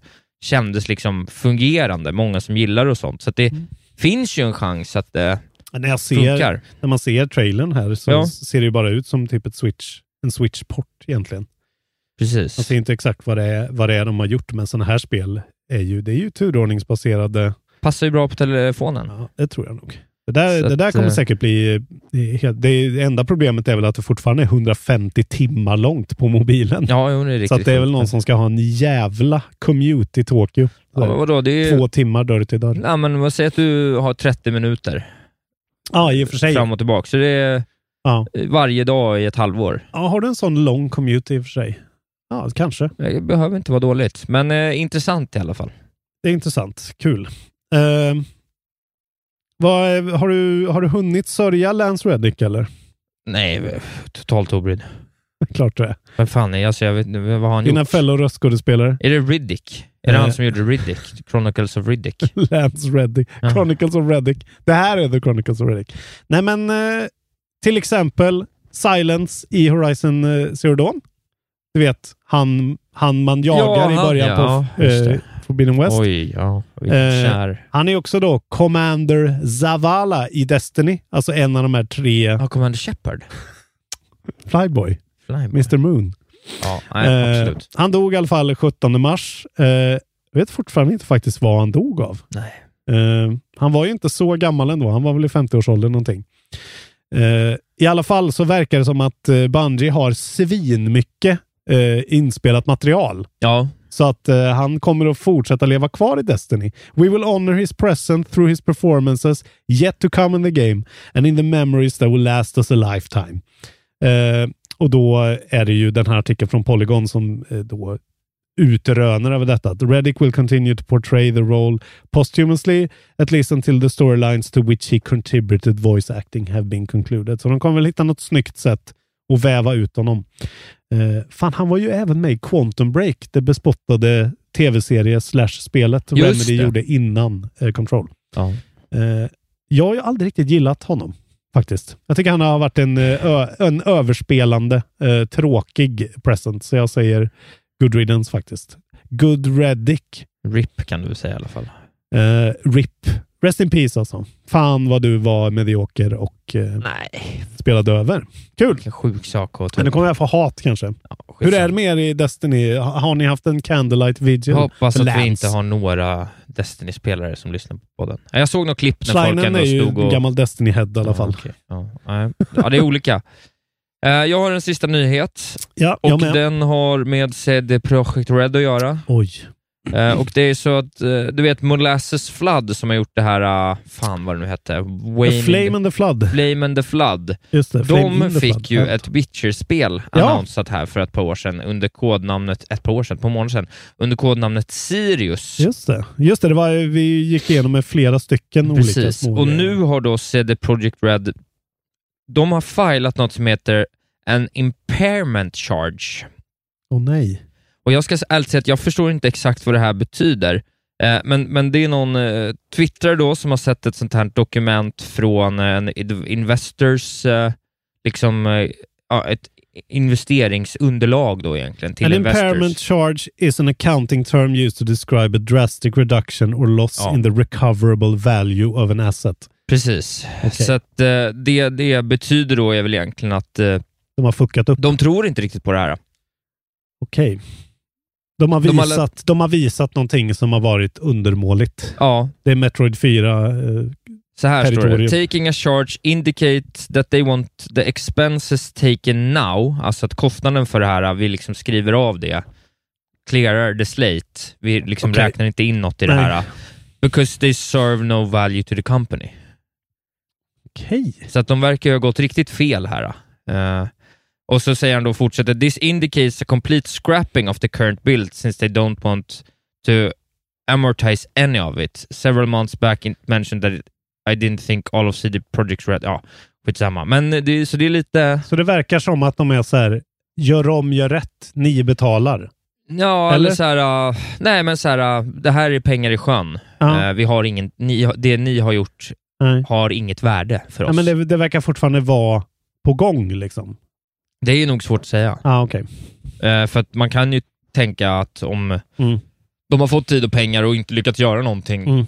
kändes liksom fungerande. Många som gillar det och sånt. Så det Mm. finns ju en chans att det när, jag ser, funkar. när man ser trailern här så Ja. ser det ju bara ut som typ ett switch, en switch-port egentligen. Precis. Man ser inte exakt vad det är, vad det är de har gjort, men sådana här spel är ju, det är ju turordningsbaserade. Passar ju bra på telefonen. Ja, det tror jag nog. Det där, Så det där att, kommer eh, säkert bli... Det, helt- det, enda problemet är väl att det fortfarande är 150 timmar långt på mobilen. Ja, jo, det är riktigt så det är väl någon som ska ha en jävla commute i Tokyo. Ja, vadå, det är. Två timmar dörr till dörr. Ja, men vad säger att du har 30 minuter Ja, i och för sig. fram och tillbaka. Så det är Ja. varje dag i ett halvår. ja, har du en sån lång commute i och för sig? Ja, kanske. Det behöver inte vara dåligt, men eh, intressant i alla fall. Det är intressant. Kul. Uh, vad, har, du, har du hunnit sörja Lance Reddick eller? Nej, totalt obrydd. Klart det är. Vem fan är alltså, jag vet vad har han Dina fellow röstskådespelare. Är det Riddick? Är det han som gjorde Riddick? Chronicles of Riddick? Lance Reddick. Ja. Chronicles of Reddick. Det här är The Chronicles of Reddick. Nej, men eh, till exempel Silence i Horizon eh, Zero Dawn. Du vet, han, han man jagar i han, början ja, på just eh. Forbidden West. Oj, ja. Eh. Han är också då Commander Zavala i Destiny. Alltså en av de här tre Ja, Commander Shepard. Flyboy. Mr Moon. Ja, nej, Eh, absolut. han dog i alla fall 17 mars. Eh, jag vet fortfarande inte faktiskt vad han dog av. Nej. Eh, han var ju inte så gammal ändå. Han var väl i 50-årsåldern någonting. Eh, I alla fall så verkar det som att uh, Bungie har svin mycket eh, inspelat material. Ja, Så att eh, han kommer att fortsätta leva kvar i Destiny. We will honor his presence through his performances yet to come in the game and in the memories that will last us a lifetime. Eh, och då är det ju den här artikeln från Polygon som eh, då utröner över detta. The Reddick will continue to portray the role posthumously, at least until the storylines to which he contributed voice acting have been concluded. Så de kommer väl hitta något snyggt sätt att väva ut honom. Eh, fan, han var ju även med i Quantum Break, det bespottade tv-serie slash spelet Remedy det. gjorde innan eh, Control. Ja. Eh, jag har ju aldrig riktigt gillat honom, faktiskt. Jag tycker han har varit en, eh, ö, en överspelande, eh, tråkig present, så jag säger good riddance faktiskt. Good Reddick. RIP kan du säga i alla fall. Eh, RIP. Rest in peace alltså. Fan vad du var medioker och eh, Nej, spelade över. Kul! vilken sjuk sak att Men nu upp. kommer jag få hat kanske. Ja, Hur är det med er i Destiny? Ha- Har ni haft en candlelight vigil? Jag hoppas att vi Lance. inte har några Destiny-spelare som lyssnar på podden. Ja, Jag såg något klipp när folk Schleinen ändå är ju stod och... en gammal Destiny-head i alla fall. Ja, okej. ja, ja, det är olika. Eh, Jag har en sista nyhet Ja, och den har med CD Projekt Red att göra. Oj. Eh, och det är så att, eh, du vet Molasses Flood som har gjort det här, uh, fan vad det nu hette, Wayne Flame and the Flood. Flame and the Flood. Just det. Flame De fick Flood. ju ett Witcher-spel Ja. annonsat här för ett par år sedan under kodnamnet, ett par år sedan, på månaden sedan, under kodnamnet Sirius. Just det. Just det, det var, vi gick igenom med flera stycken olika Precis, små och nu har då CD Projekt Red, de har filat något som heter en impairment charge. Åh nej. Och jag ska ärligt säga att jag förstår inte exakt vad det här betyder, eh, men, men det är någon eh, twittrare då som har sett ett sånt här dokument från en investors, eh, liksom ja, ett investeringsunderlag då egentligen till An investors. impairment charge is an accounting term used to describe a drastic reduction or loss Ja. in the recoverable value of an asset. Precis. Okej. Så att, eh, det, det betyder då är väl egentligen att eh, De har fuckat upp. de tror inte riktigt på det här. Okej. De, har De har visat, de har visat någonting som har varit undermåligt. Ja, Det är Metroid 4. Eh, Så här står det. Territorium. Taking a charge indicate that they want the expenses taken now, alltså att kostnaden för det här, vi liksom skriver av det, clearar the slate, vi liksom Okej. räknar inte in något i det Nej. här, because they serve no value to the company. Okej. Så att de verkar ha gått riktigt fel här. Eh, och så säger han då, fortsätter, this indicates a complete scrapping of the current build since they don't want to amortize any of it. Several months back it mentioned that I didn't think all of CD Projekt Red, ja, skitsamma. Men det, så det är lite, Så det verkar som att de är så här, gör om, gör rätt, ni betalar. ja, eller, Eller? så här, uh, nej men så här, uh, det här är pengar i sjön. Ja. Eh, vi har ingen, ni, det ni har gjort Nej. har inget värde för oss. Ja, men det, det verkar fortfarande vara på gång liksom. Det är nog svårt att säga. Ja, okej. Eh, för att man kan ju tänka att om Mm. de har fått tid och pengar och inte lyckats göra någonting, Mm.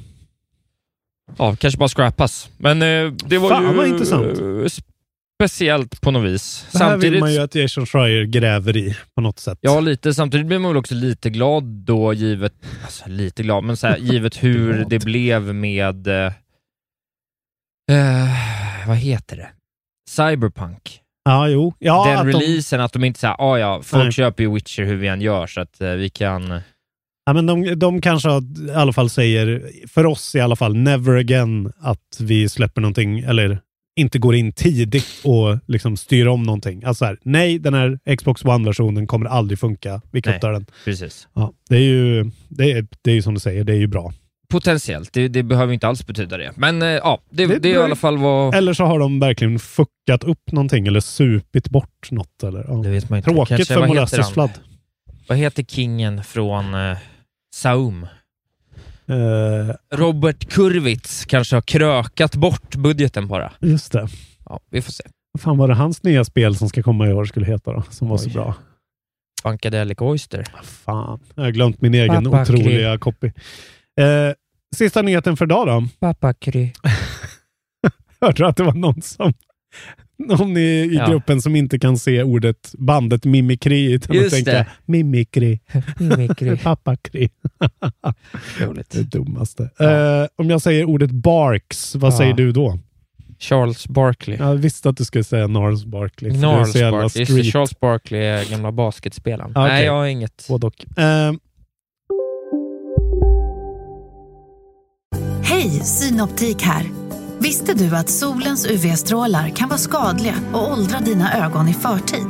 ja, kanske bara scrappas. Men eh, det var Fan, ju vad intressant. eh, speciellt på något vis. Det här Samtidigt, vill man ju att Jason Schreier gräver i på något sätt. ja, lite, samtidigt blir man väl också lite glad då, givet, alltså lite glad, men så här, givet hur Glad. det blev med, eh, eh, vad heter det? Cyberpunk. Ja, jo. Ja, Den att de, releasen, att de inte säger, ah, ja, folk Nej. köper ju Witcher hur vi än gör, så att eh, vi kan... ja, men de, de kanske i alla fall säger, för oss i alla fall, never again att vi släpper någonting, eller inte går in tidigt och liksom styr om någonting. Alltså här, nej, den här Xbox One-versionen kommer aldrig funka. Vi kuttar den. Precis. Ja, det är ju det är, det är som du säger, det är ju bra. Potentiellt, det, det behöver inte alls betyda det. Men eh, ja, det, Det- det, är i alla fall vad... Eller så har de verkligen fuckat upp någonting eller supit bort något. Eller, ja. Det vet man inte. Tråkigt Kanske- för Molasses? Flood. Vad heter kingen från eh, Saum? Eh, Robert Kurwitz kanske har krökat bort budgeten bara. just det. Ja, vi får se. Vad fan var det hans nya spel som ska komma i år skulle heta då? Som var så Oj. bra. Funkadelic Oyster. Ah, Fan, jag har glömt min egen Pappa otroliga copy. Eh, sista nyheten för idag då. Pappa Kry. Hörde du att det var någon som någon i, i Ja. gruppen som inte kan se ordet bandet mimikry utan Just att tänka det. mimikry, Mimikry. pappakry. Roligt. Det dummaste. Ja. Eh, om jag säger ordet barks, vad Ja. säger du då? Charles Barkley. Jag visste att du skulle säga Gnarls Barkley. jävla Barkley. Just det. Charles Barkley är gamla basketspelaren. Okej. Nej, jag har inget. Både och. Eh, Hej, Synoptik här. Visste du att solens UV-strålar kan vara skadliga och åldra dina ögon i förtid?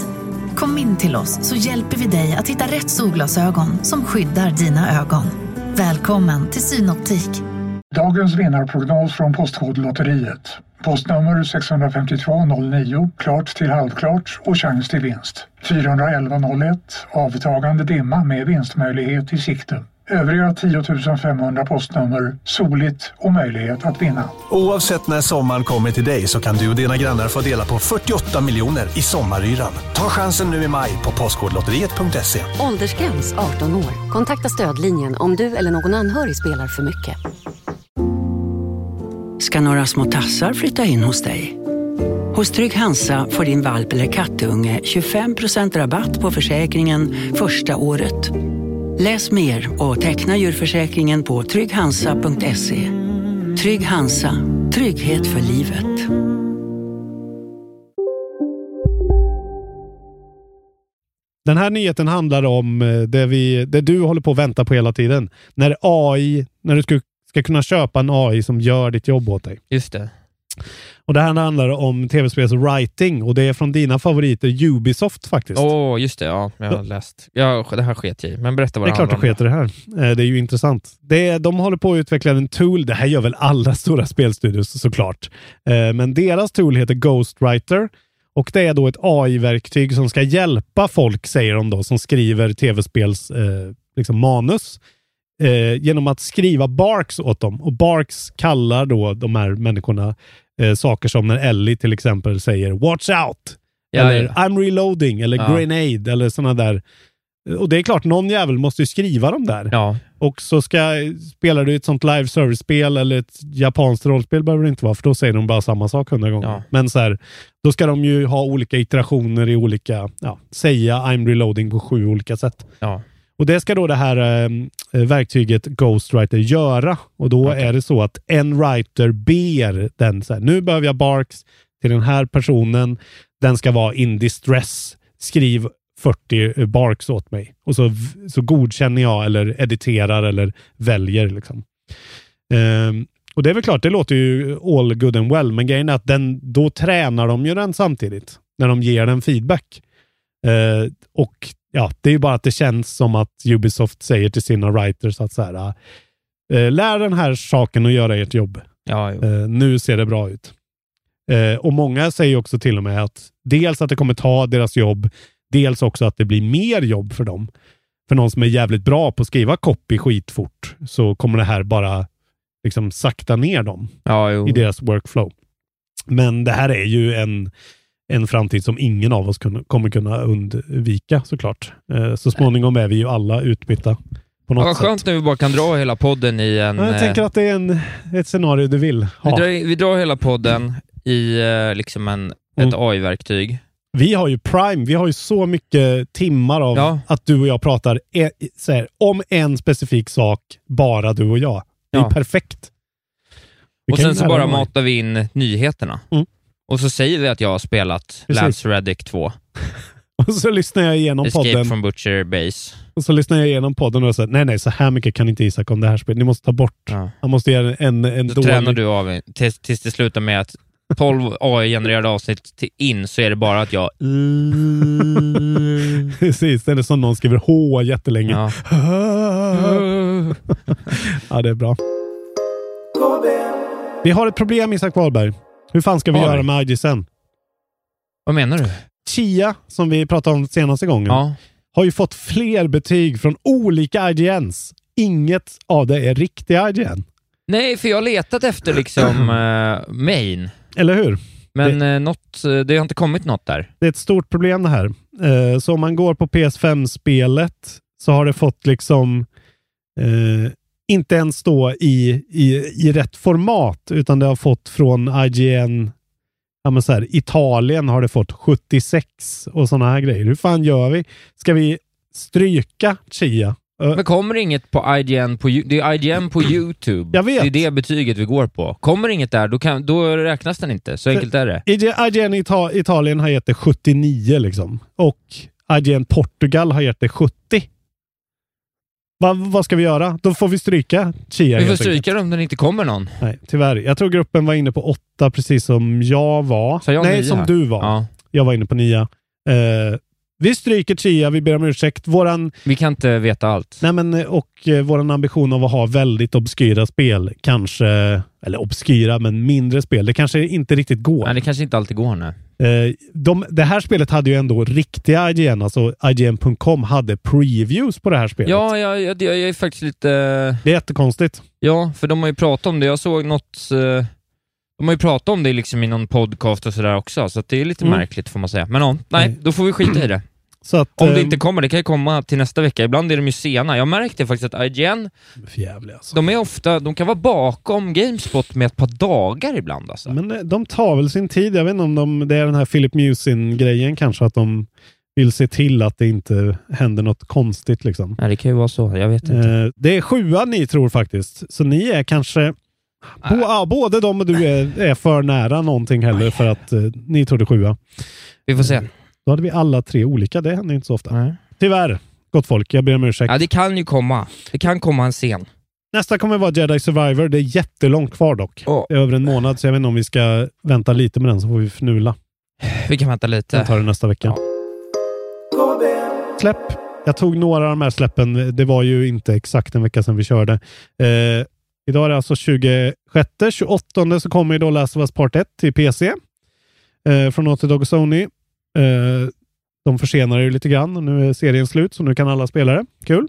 Kom in till oss så hjälper vi dig att hitta rätt solglasögon som skyddar dina ögon. Välkommen till Synoptik. Dagens vinnarprognos från Postkodlotteriet. Postnummer 65209, klart till halvklart och chans till vinst. 41101, avtagande dimma med vinstmöjlighet i sikte. Övriga 10 500 postnummer, soligt och möjlighet att vinna. Oavsett när sommaren kommer till dig så kan du och dina grannar få dela på 48 miljoner i sommaryran. Ta chansen nu i maj på Postkodlotteriet.se. Åldersgräns 18 år. Kontakta stödlinjen om du eller någon anhörig spelar för mycket. Ska några små tassar flytta in hos dig? Hos Trygg Hansa får din valp eller kattunge 25% rabatt på försäkringen första året. Läs mer och teckna djurförsäkringen på trygghansa.se. Trygg Hansa, trygghet för livet. Den här nyheten handlar om eh, det, vi, det du håller på att vänta på hela tiden. När AI, när du ska, ska kunna köpa en AI som gör ditt jobb åt dig. Just det. Och Det här handlar om tv-spels writing och det är från dina favoriter Ubisoft faktiskt. Åh, just det. Ja, jag har läst. Ja, det här sket jag. Men berätta vad det är klart du handlar om. sket i det här. Eh, Det är ju intressant. Det är, de håller på att utveckla en tool. Det här gör väl alla stora spelstudios såklart. Eh, Men deras tool heter Ghostwriter och det är då ett AI-verktyg som ska hjälpa folk, säger de då, som skriver tv-spels eh, liksom manus eh, genom att skriva barks åt dem. Och barks kallar då de här människorna eh, saker som när Ellie till exempel säger “Watch out!” Ja, eller ja. “I'm reloading” eller Ja. “Grenade” eller sådana där. Och det är klart, någon jävel måste ju skriva dem där. Ja, Och så ska, spelar du ett sånt live service-spel eller ett japanskt rollspel behöver det inte vara, för då säger de bara samma sak hundra gånger. Ja. Men så här, då ska de ju ha olika iterationer i olika, ja, säga I'm reloading på sju olika sätt. ja. Och det ska då det här eh, verktyget Ghostwriter göra. Och då Okej. är det så att en writer ber den så här, nu behöver jag barks till den här personen. Den ska vara in distress. Skriv 40 barks åt mig. Och så, så godkänner jag eller editerar eller väljer. Liksom. Ehm, och det är väl klart, det låter ju all good and well, men grejen är att den, då tränar de ju den samtidigt när de ger den feedback. Eh, och ja, det är ju bara att det känns som att Ubisoft säger till sina writers att så här, eh, lär den här saken att göra ert jobb. ja. Eh, nu ser det bra ut. Eh, och många säger också till och med att dels att det kommer ta deras jobb, dels också att det blir mer jobb för dem. För någon som är jävligt bra på att skriva copy skitfort så kommer det här bara liksom sakta ner dem ja, i deras workflow. Men det här är ju en, en framtid som ingen av oss kun, kommer kunna undvika såklart. Eh, så småningom är vi ju alla utbytta på Ja, något vad skönt sätt. när vi bara kan dra hela podden i en... Jag eh, tänker att det är en, ett scenario du vill vi, ha. drar, vi drar hela podden i eh, liksom en, ett Mm. AI-verktyg. Vi har ju Prime, vi har ju så mycket timmar av Ja. att du och jag pratar e- här, om en specifik sak, bara du och jag. Det är Ja. perfekt. Vi Och sen så bara matar vi in nyheterna. Mm. Och så säger vi att jag har spelat Precis. Lance Reddick 2, Och så lyssnar jag igenom Escape podden. from Butcher Base. Och så lyssnar jag igenom podden och säger nej, nej, så här mycket kan inte Isak om det här spelet. Ni måste ta bort. Ja. Han måste göra en, en Då dålig... tränar du av tills, tills det slutar med att 12 AI-genererade avsnitt till in så är det bara att jag... Precis, eller som någon skriver H jättelänge. Ja. ja, det är bra. KB, Vi har ett problem Isak Wahlberg. Hur fan ska vi vi? göra med IGSN? Vad menar du? Chia, som vi pratade om senaste gången, Ja. har ju fått fler betyg från olika IGNs. Inget av det är riktiga IGN. Nej, för jag har letat efter liksom eh, main, Eller hur? men eh, något, eh, det har inte kommit något där. Det är ett stort problem det här. Eh, så om man går på PS5-spelet så har det fått liksom eh, inte ens stå i, i, i rätt format, utan det har fått från IGN, ja men så här, Italien har det fått 76 och sådana här grejer. Hur fan gör vi? Ska vi stryka Chia? Men kommer inget på IGN på, det är IGN på YouTube. Jag vet. Det är det betyget vi går på. Kommer inget där, då, kan, då räknas den inte. Så enkelt är det. IG IGN Ita Italien har gett det 79 liksom. Och IGN Portugal har gett det 70. Va, vad ska vi göra? Då får vi stryka Chia Vi får stryka dem när det inte kommer någon. Nej, tyvärr. Jag tror gruppen var inne på åtta, precis som jag var. Jag Nej, som du var. Ja. Jag var inne på nia. Eh, vi stryker Chia, vi ber om ursäkt. Våran, Vi kan inte veta allt. nej men, eh, och eh, våran ambition av att ha väldigt obskyra spel, kanske, eller obskyra, men mindre spel, det kanske inte riktigt går. Nej, det kanske inte alltid går nu. Eh, de, det här spelet hade ju ändå riktiga IGN, alltså IGN.com hade previews på det här spelet. Ja, jag, jag, jag är faktiskt lite... Det är jättekonstigt. Ja, för de har ju pratat om det. Jag såg något... eh, De har ju pratat om det liksom i någon podcast och sådär också, så det är lite Mm. märkligt får man säga. Men ja, nej, Nej. då får vi skita i det. Att, Om det eh, inte kommer, det kan ju komma till nästa vecka. Ibland är de ju sena. Jag märkte faktiskt att IGN, För jävligt alltså. de är ofta, de kan vara bakom Gamespot med ett par dagar ibland alltså. Men eh, de tar väl sin tid. Jag vet inte om de, det är den här Philip Musin-grejen kanske, att de vill se till att det inte händer något konstigt. Liksom. Nej, det kan ju vara så, jag vet inte. Eh, det är sjua ni tror faktiskt, så ni är kanske Bo, ja, både de och du är, är för nära någonting heller för att eh, ni trodde sjua. Vi får se. Då hade vi alla tre olika. Det händer inte så ofta. Nej. Tyvärr, gott folk. Jag ber om ursäkt. Ja, det kan ju komma. Det kan komma en scen. Nästa kommer vara Jedi Survivor. Det är jättelångt kvar dock. Är över en månad, så jag vet inte om vi ska vänta lite med den så får vi fnula. Vi kan vänta Jag lite. tar det nästa vecka. Släpp. Jag tog några av de här släppen. Det var ju inte exakt en vecka sedan vi körde. Eh, idag är det alltså 26. 28 så kommer ju då Last of Us Part 1 till PC. Eh, från Naughty Dog och Sony. Eh, de försenar ju lite grann. och Nu är serien slut, så nu kan alla spela det. Kul.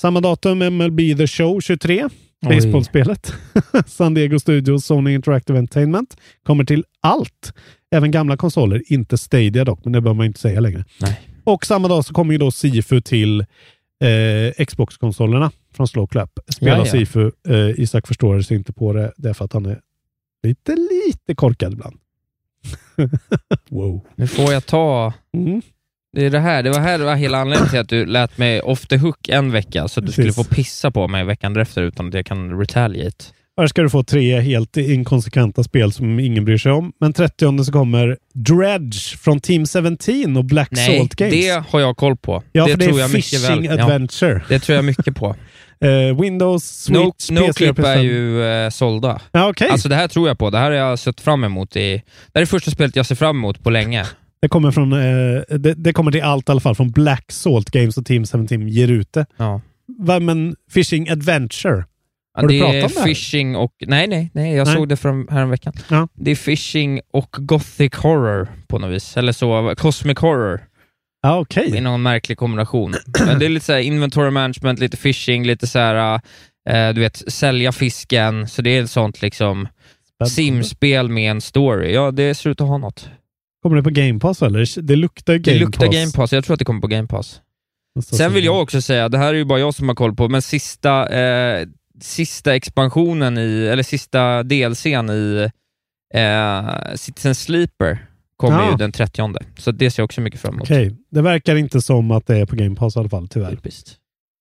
Samma datum MLB The Show 23. Oj. Baseballspelet. San Diego Studios, Sony Interactive Entertainment. Kommer till allt. Även gamla konsoler. Inte Stadia dock, men det behöver man inte säga längre. Nej. Och samma dag så kommer ju då Sifu till eh, Xbox-konsolerna från Slow Clap. Spela Ja, ja. Sifu. Eh, Isak förstår sig inte på det därför att han är lite, lite korkad ibland. wow. Nu får jag ta... Mm. Det är det här, det var här det var hela anledningen till att du lät mig off the hook en vecka, så att du skulle Precis. få pissa på mig veckan därefter utan att jag kan retaliate. Här ska du få tre helt inkonsekventa spel som ingen bryr sig om. Men 30 så kommer Dredge från Team 17 och Black Nej, Salt Games. det har jag koll på. ja, det för det tror är jag mycket Fishing väl. Ja, Adventure. det tror jag mycket på. Eh, Windows, Switch, No, no PS4, Clip är PS5. ju eh, sålda. Ja, okej. Alltså det här tror jag på. Det här har jag sett fram emot i... Det här är det första spelet jag ser fram emot på länge. Det kommer, från, eh, det, det kommer till allt i alla fall. Från Black Salt Games och Team 17 ger ut det. Ja. Va, men Fishing Adventure? Ja, Har du det pratat om det här? Fishing och... Nej, nej, nej. Jag Nej. såg det från här en veckan. Ja. Det är Fishing och Gothic Horror på något vis. Eller så, Cosmic Horror. Ja, okej. i någon märklig kombination. Men det är lite så här inventory management, lite fishing, lite så här, eh, du vet, sälja fisken. Så det är ett sånt liksom simspel med en story. Ja, det ser ut att ha något. Kommer det på Game Pass eller? Det luktar Game Det luktar Pass. Game Pass. Jag tror att det kommer på Game Pass. Sen vill jag också säga, det här är ju bara jag som har koll på, men sista, eh, sista expansionen i, eller sista delsen i eh, Citizen Sleeper kommer Ja. ju den 30 Så det ser jag också mycket fram emot. Okej, det verkar inte som att det är på Game Pass i alla fall, tyvärr. Typiskt.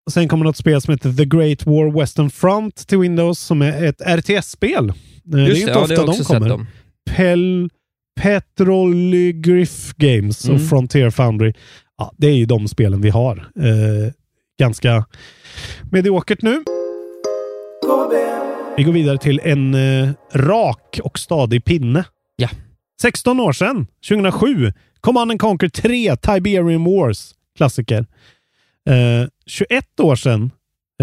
Och sen kommer något spel som heter The Great War Western Front till Windows som är ett RTS-spel. Eh, det är inte det, ja, ofta de också kommer. dem. Pel, Petrolygriff Games och Mm. Frontier Foundry. Ja, det är ju de spelen vi har. Eh, ganska mediokert nu. Vi går vidare till en eh, rak och stadig pinne. Ja. 16 år sedan, 2007, Command and Conquer 3, Tiberian Wars. Klassiker. Eh, 21 år sedan,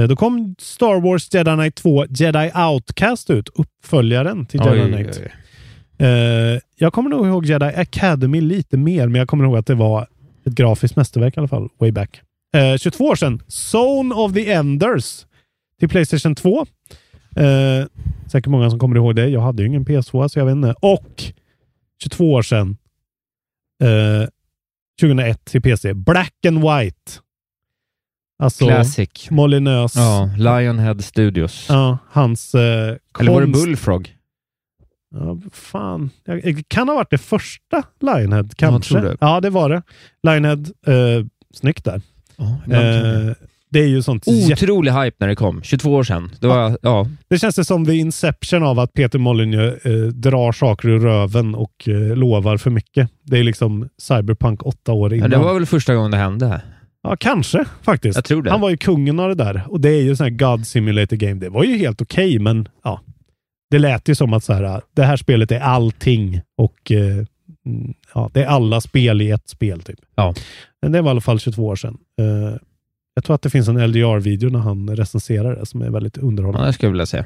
eh, då kom Star Wars Jedi Knight 2, Jedi Outcast ut. Uppföljaren till Jedi Oj, Knight. oj, oj. Eh, jag kommer nog ihåg Jedi Academy lite mer, men jag kommer ihåg att det var ett grafiskt mästerverk i alla fall, way back. Eh, 22 år sedan, Zone of the Enders till Playstation 2. Eh, säkert många som kommer ihåg det. Jag hade ju ingen PS2, så jag vet inte. Och 22 år sedan, eh, 2001 till PC, Black and White. Alltså Classic. Molinös. Ja, Lionhead Studios. Ja, hans eh, Eller var det Bullfrog? Ja, fan. Det kan ha varit det första Lionhead, kanske. det. Ja, det var det. Lionhead, eh, snyggt där. Eh, det är ju sånt... Otrolig hype när det kom. 22 år sedan. Det var, ja. Det känns det som the inception av att Peter Molyneux eh, drar saker ur röven och eh, lovar för mycket. Det är liksom Cyberpunk åtta år ja, innan. det var väl första gången det hände. Ja, kanske faktiskt. Jag tror det. Han var ju kungen av det där. Och det är ju sån här God Simulator Game. Det var ju helt okej, men ja. Det lät ju som att så här, det här spelet är allting och eh, mm, ja, det är alla spel i ett spel. typ. Ja. Men det var i alla fall 22 år sedan. Eh, jag tror att det finns en LDR-video när han recenserar det som är väldigt Ja, underhållande. det skulle jag vilja se.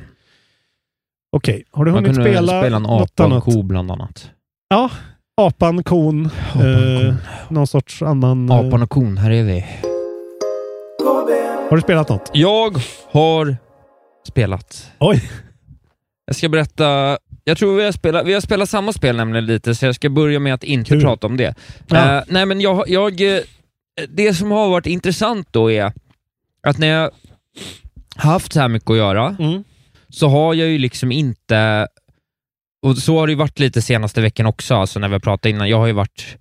Okej, har du Man hunnit spela, spela en apa och en ko bland annat. Ja, apan, kon, eh, någon sorts annan... eh, Apan och kon, här är vi. Har du spelat något? Jag har spelat. Oj! Jag ska berätta. Jag tror vi har spelat, vi har spelat samma spel nämligen lite, så jag ska börja med att inte Kul. prata om det. Ja. Eh, nej, men jag, jag, eh, det som har varit intressant då är att när jag haft så här mycket att göra, Mm. så har jag ju liksom inte, och så har det ju varit lite senaste veckan också, alltså när vi pratat innan, jag har ju varit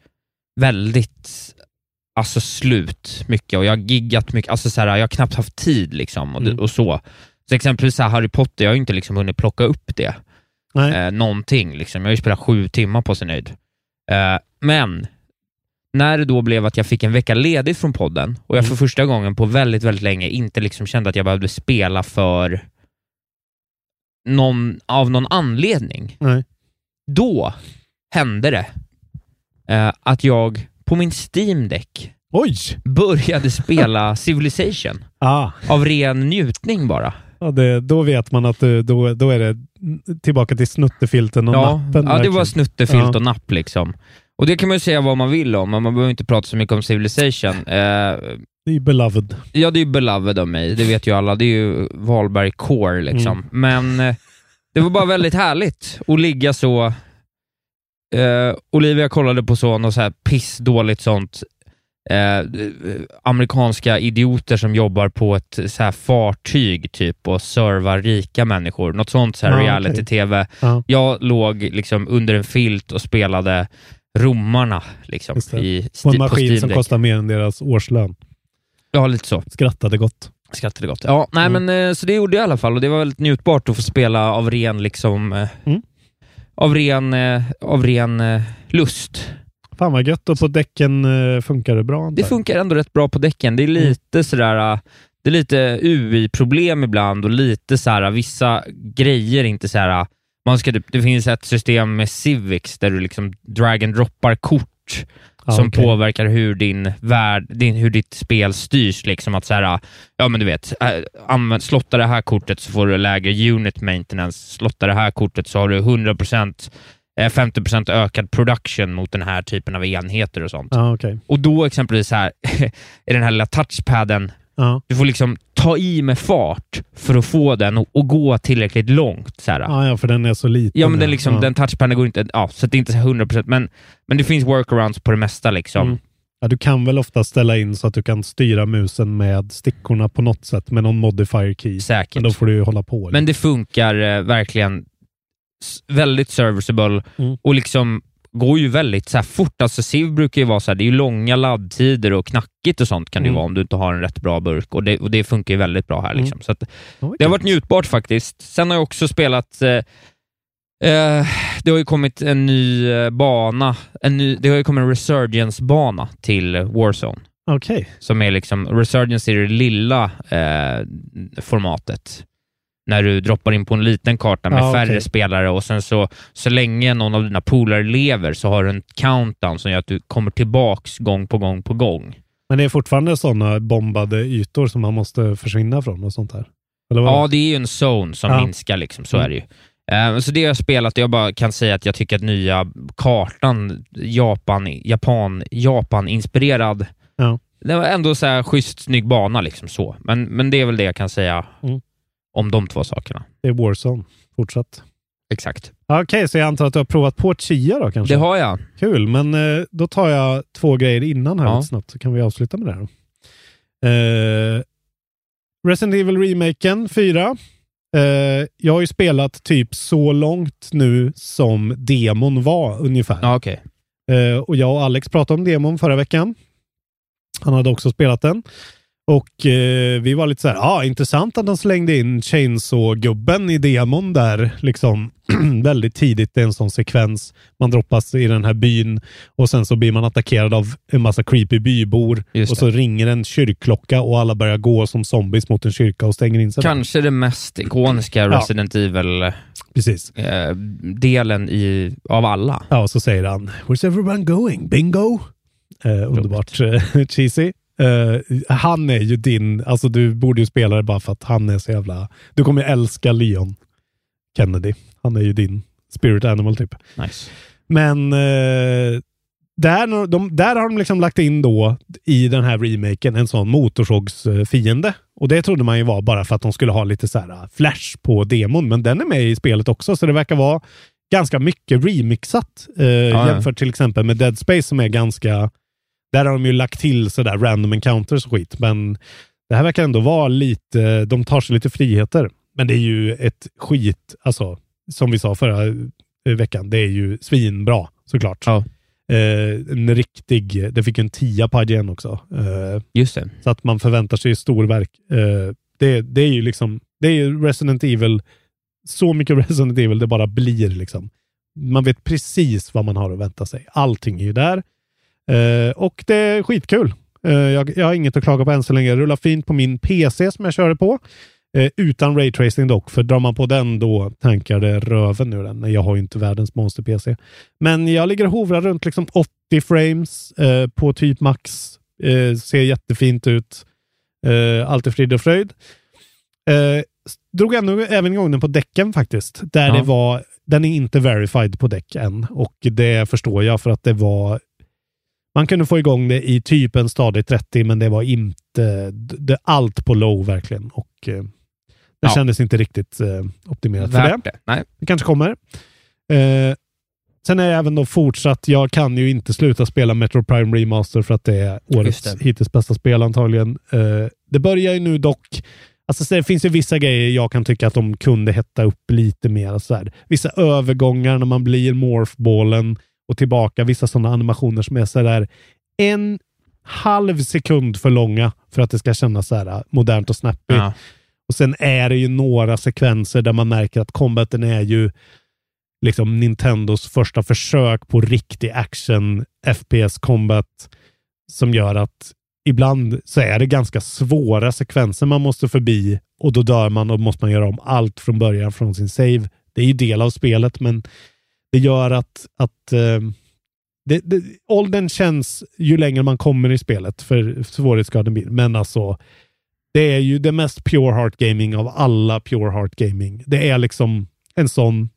väldigt alltså slut mycket och jag har giggat mycket, alltså så här, jag har knappt haft tid liksom och, Mm. och så. Så exempelvis så här, Harry Potter, jag har ju inte liksom hunnit plocka upp det Nej. eh, någonting. Liksom. Jag har ju spelat sju timmar på sin höjd. Eh, men när det då blev att jag fick en vecka ledigt från podden och jag Mm. för första gången på väldigt, väldigt länge inte liksom kände att jag behövde spela för någon, av någon anledning. Nej. Då hände det eh, att jag på min Steam Deck Oj! började spela Civilization Ah. av ren njutning bara. Ja, det, då vet man att det, då, då är det tillbaka till snuttefilten och ja, nappen. Ja, det verkligen. var snuttefilt Ja. och napp liksom. Och det kan man ju säga vad man vill om, men man behöver inte prata så mycket om Civilization. Eh, Det är beloved. ja, det är ju beloved av mig, det vet ju alla. Det är ju Valberg core liksom. Mm. Men eh, det var bara väldigt härligt att ligga så... Eh, Olivia kollade på så, något så här pissdåligt sånt eh, amerikanska idioter som jobbar på ett så här fartyg typ och servar rika människor. Något sånt så här Ja, reality-tv. Ja. Jag låg liksom under en filt och spelade romarna liksom, i På en maskin som kostar mer än deras årslön. Ja, lite så. Skrattade gott. Skrattade gott. Ja, nej Mm. men eh, så det gjorde jag i alla fall och det var väldigt njutbart att få spela av ren liksom eh, Mm. av ren, eh, av ren lust. Fan vad gött. Och på däcken funkar det bra antar Det funkar ändå rätt bra på däcken. Det är lite sådär, eh, det är lite UI-problem ibland och lite så här vissa grejer inte så här. Man ska, typ- det finns ett system med Civics där du liksom drag and droppar kort Ja, som okej. påverkar hur din värld, din, hur ditt spel styrs. Liksom att så här, ja men du vet, äh, använd, slotta det här kortet så får du lägre unit maintenance. Slotta det här kortet så har du 100% eh, 50% ökad production mot den här typen av enheter och sånt. Ja, okej. Och då exempelvis här, är den här lilla touchpaden, Ja. du får liksom ta i med fart för att få den att att gå tillräckligt långt. Så. Ja, ja, för den är så liten. Ja, men den, liksom, den touchpaden går inte, ja, så det är inte så 100%, men, men det finns workarounds på det mesta. Liksom. Mm. Ja, du kan väl ofta ställa in så att du kan styra musen med stickorna på något sätt med någon modifier key. Säkert. Men då får du ju hålla på. Men det funkar eh, verkligen väldigt serviceable Mm. och liksom går ju väldigt så här fort. Alltså Civ brukar ju vara så här, det är ju långa laddtider och knackigt och sånt kan det ju Mm. vara om du inte har en rätt bra burk och det, och det funkar ju väldigt bra här. Mm. Liksom. Så att, det har varit njutbart faktiskt. Sen har jag också spelat eh, eh, det har ju kommit en ny eh, bana, en ny, det har ju kommit en Resurgence-bana till Warzone. Okej. Som är liksom, Resurgence är det lilla eh, formatet. När du droppar in på en liten karta med Ja, färre okej. spelare och sen så, så länge någon av dina polare lever så har du en countdown som gör att du kommer tillbaks gång på gång på gång. Men det är fortfarande sådana bombade ytor som man måste försvinna från och sånt vad? Ja, det är ju en zone som Ja. minskar, liksom, så Mm. är det ju. Eh, så det har jag spelat och jag bara kan säga att jag tycker att nya kartan, Japan, Japan, Japan-inspirerad, Ja. det var ändå så här schysst, snygg bana. Liksom så. Men, men det är väl det jag kan säga Mm. Om de två sakerna. Det är Warzone. Fortsatt. Exakt. Okej, så jag antar att du har provat på Chia då kanske? Det har jag. Kul, men eh, då tar jag två grejer innan här Ja. lite snabbt, så kan vi avsluta med det här. Eh, Resident Evil Remaken 4. Eh, jag har ju spelat typ så långt nu som demon var ungefär. Ja, okej. Eh, och jag och Alex pratade om demon förra veckan. Han hade också spelat den. Och eh, vi var lite så här, ja, ah, intressant att de slängde in Chainsaw-gubben i demon där, liksom väldigt tidigt. Det är en sån sekvens. Man droppas i den här byn och sen så blir man attackerad av en massa creepy bybor och så ringer en kyrkklocka och alla börjar gå som zombies mot en kyrka och stänger in sig. Kanske det mest ikoniska Ja. Resident Precis. Evil-delen i av alla. Ja, och så säger han “Where's everyone going? Bingo?” eh, Underbart eh, cheesy. Eh, han är ju din, alltså du borde ju spela det bara för att han är så jävla... Du kommer ju älska Leon Kennedy. Han är ju din spirit animal typ. Nice. Men eh, där, de, där har de liksom lagt in då i den här remaken en sån motorsågsfiende. Och det trodde man ju var bara för att de skulle ha lite så här uh, flash på demon. Men den är med i spelet också, så det verkar vara ganska mycket remixat eh, ja. jämfört till exempel med Dead Space som är ganska... Där har de ju lagt till sådär random encounters och skit. Men det här verkar ändå vara lite... De tar sig lite friheter. Men det är ju ett skit, alltså som vi sa förra eh, veckan, det är ju svinbra såklart. Ja. Eh, en riktig, det fick en tia på IGN också. Eh, Just det. så att man förväntar sig storverk. Eh, det, det är ju liksom, det är ju Resident Evil, så mycket Resident Evil det bara blir liksom. Man vet precis vad man har att vänta sig. Allting är ju där. Eh, och det är skitkul. Eh, jag, jag har inget att klaga på än så länge. Det rullar fint på min PC som jag körde på. Eh, utan raytracing dock, för drar man på den då tankar det röven ur den. Jag har ju inte världens monster-PC. Men jag ligger och hovrar runt liksom 80 frames eh, på typ max. Eh, ser jättefint ut. Eh, allt är frid och fröjd. Drog ändå även igång den på däcken faktiskt. Där Ja. det var, den är inte verified på däck än. Och det förstår jag för att det var man kunde få igång det i typ en stadig 30, men det var inte det, allt på low verkligen. Och eh, det Ja. kändes inte riktigt eh, optimerat för det. Värt det. Nej. Det kanske kommer. Eh, sen är jag även då fortsatt, jag kan ju inte sluta spela Metro Prime Remaster för att det är årets det. hittills bästa spel antagligen. Eh, det börjar ju nu dock, alltså det finns ju vissa grejer jag kan tycka att de kunde hetta upp lite mer. Så här. Vissa övergångar när man blir morphballen och tillbaka, vissa sådana animationer som är så där en halv sekund för långa för att det ska kännas så här äh, modernt och snappy. Ja. Och sen är det ju några sekvenser där man märker att combaten är ju liksom Nintendos första försök på riktig action FPS combat som gör att ibland så är det ganska svåra sekvenser man måste förbi och då dör man och måste man göra om allt från början från sin save. Det är ju del av spelet, men det gör att, att eh, det, det, åldern känns ju längre man kommer i spelet för svårighetsgraden blir. Men alltså, det är ju det mest pure heart gaming av alla pure heart gaming. Det är liksom en sån...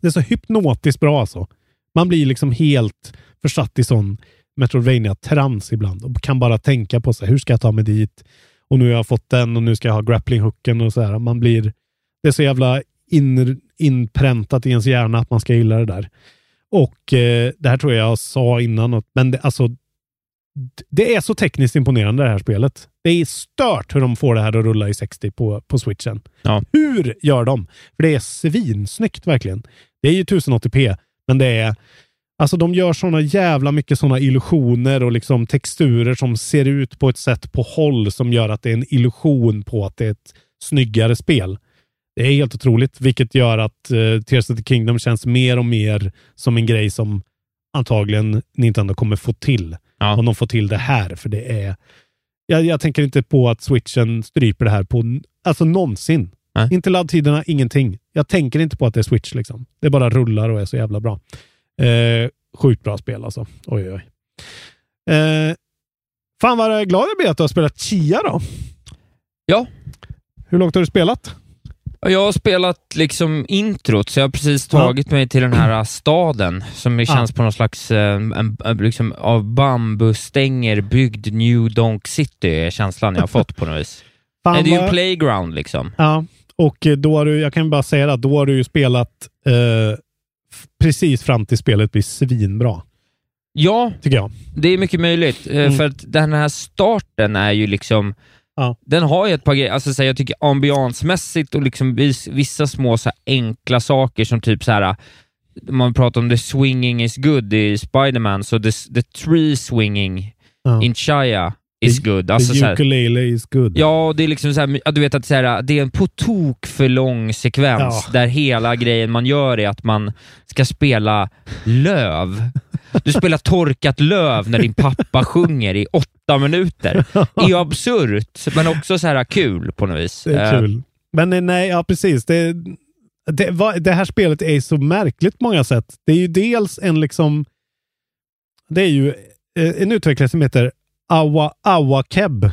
Det är så hypnotiskt bra alltså. Man blir liksom helt försatt i sån Metroidvania-trans ibland och kan bara tänka på sig hur ska jag ta mig dit? Och nu har jag fått den och nu ska jag ha grappling-hooken och så här. Man blir... Det är så jävla in, inpräntat i ens hjärna att man ska gilla det där. Och eh, det här tror jag jag sa innan, men det, alltså, det är så tekniskt imponerande det här spelet. Det är stört hur de får det här att rulla i 60 på, på switchen. Ja. Hur gör de? För det är svinsnyggt verkligen. Det är ju 1080p, men det är Alltså de gör såna jävla mycket såna illusioner och liksom texturer som ser ut på ett sätt på håll som gör att det är en illusion på att det är ett snyggare spel. Det är helt otroligt, vilket gör att uh, Tears of the Kingdom känns mer och mer som en grej som antagligen Nintendo kommer få till. Ja. Om de får till det här, för det är... Jag, jag tänker inte på att switchen stryper det här på alltså någonsin. Nej. Inte laddtiderna, ingenting. Jag tänker inte på att det är switch liksom. Det bara rullar och är så jävla bra. Eh, sjukt bra spel alltså. Oj, oj, oj. Eh, fan vad glad jag blir att du har spelat Chia då. Ja. Hur långt har du spelat? Ja, Jag har spelat liksom introt, så jag har precis Ja. tagit mig till den här staden som Ja. känns på någon slags eh, en, liksom, av bambustänger byggd New Donk City, är känslan jag har fått på något vis. Fan, det är ju en playground liksom. Ja, och eh, då har du, jag kan bara säga att då har du ju spelat eh, precis fram till spelet blir svinbra, Ja, tycker jag. det är mycket möjligt. eh, Mm. För att den här starten är ju liksom Ja. Den har ju ett par grejer, alltså så här, jag tycker ambiansmässigt och liksom vis, vissa små så här, enkla saker som typ så här om man pratar om the swinging is good i Spider-Man, så the, the tree swinging Ja. in Chaya is good. Alltså, The ukulele is good. Ja, det är liksom så här, du vet att så här, det är en på tok för lång sekvens Ja. där hela grejen man gör är att man ska spela löv. Du spelar torkat löv när din pappa sjunger i åtta minuter. Det är ju absurt, men också så här kul på något vis. Det är Eh, kul. Men eh, nej, ja precis. Det, det, det här spelet är så märkligt på många sätt. Det är ju dels en liksom... Det är ju eh, en utvecklare som heter Awa, Awakeb.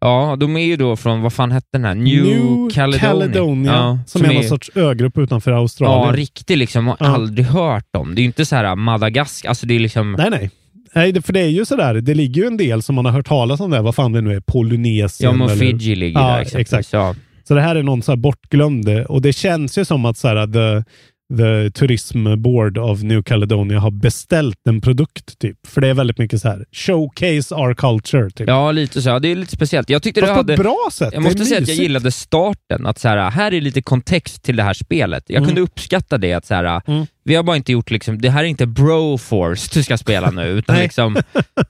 Ja, de är ju då från, vad fan hette den här? New, Caledonia. Ja, som, är någon sorts ögrupp utanför Ja, Australien. riktig liksom. Har Ja. aldrig hört om. Det är ju inte så här Madagaskar, alltså det är liksom... Nej, nej. Nej, för det är ju sådär. Det ligger ju en del som man har hört talas om där. Vad fan det nu är. Polynesien. Ja, men eller- Fiji ligger Ja, där exakt. Ja. Så det här är någon så bortglömd. Och det känns ju som att så här, the, the Tourism Board of New Caledonia har beställt en produkt. typ. För det är väldigt mycket så här showcase our culture. Typ. ja, lite så. Ja, det är lite speciellt. Jag tyckte Fast det på hade... ett bra sätt. Jag måste säga att jag gillade starten, att så här, här är lite kontext till det här spelet. Jag Mm. kunde uppskatta det, att så här, Mm. vi har bara inte gjort liksom, det här är inte Broforce du ska spela nu, utan liksom,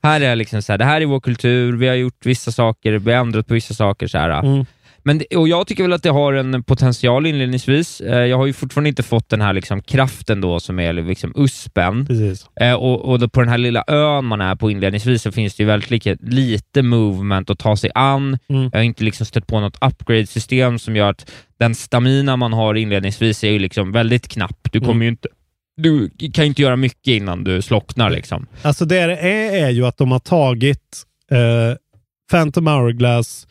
här är liksom så här, det här är vår kultur, vi har gjort vissa saker, vi har ändrat på vissa saker. Så här. Mm. Men, och jag tycker väl att det har en potential inledningsvis. Eh, Jag har ju fortfarande inte fått den här liksom kraften då som är liksom USPen. Precis. Eh, och, och då på den här lilla ön man är på inledningsvis så finns det ju väldigt lite, lite movement att ta sig an. Mm. Jag har inte liksom stött på något upgrade-system som gör att den stamina man har inledningsvis är ju liksom väldigt knapp. Du kommer Mm. ju inte du kan ju inte göra mycket innan du slocknar. Liksom. Alltså det det är, är ju att de har tagit eh, Phantom Hourglass,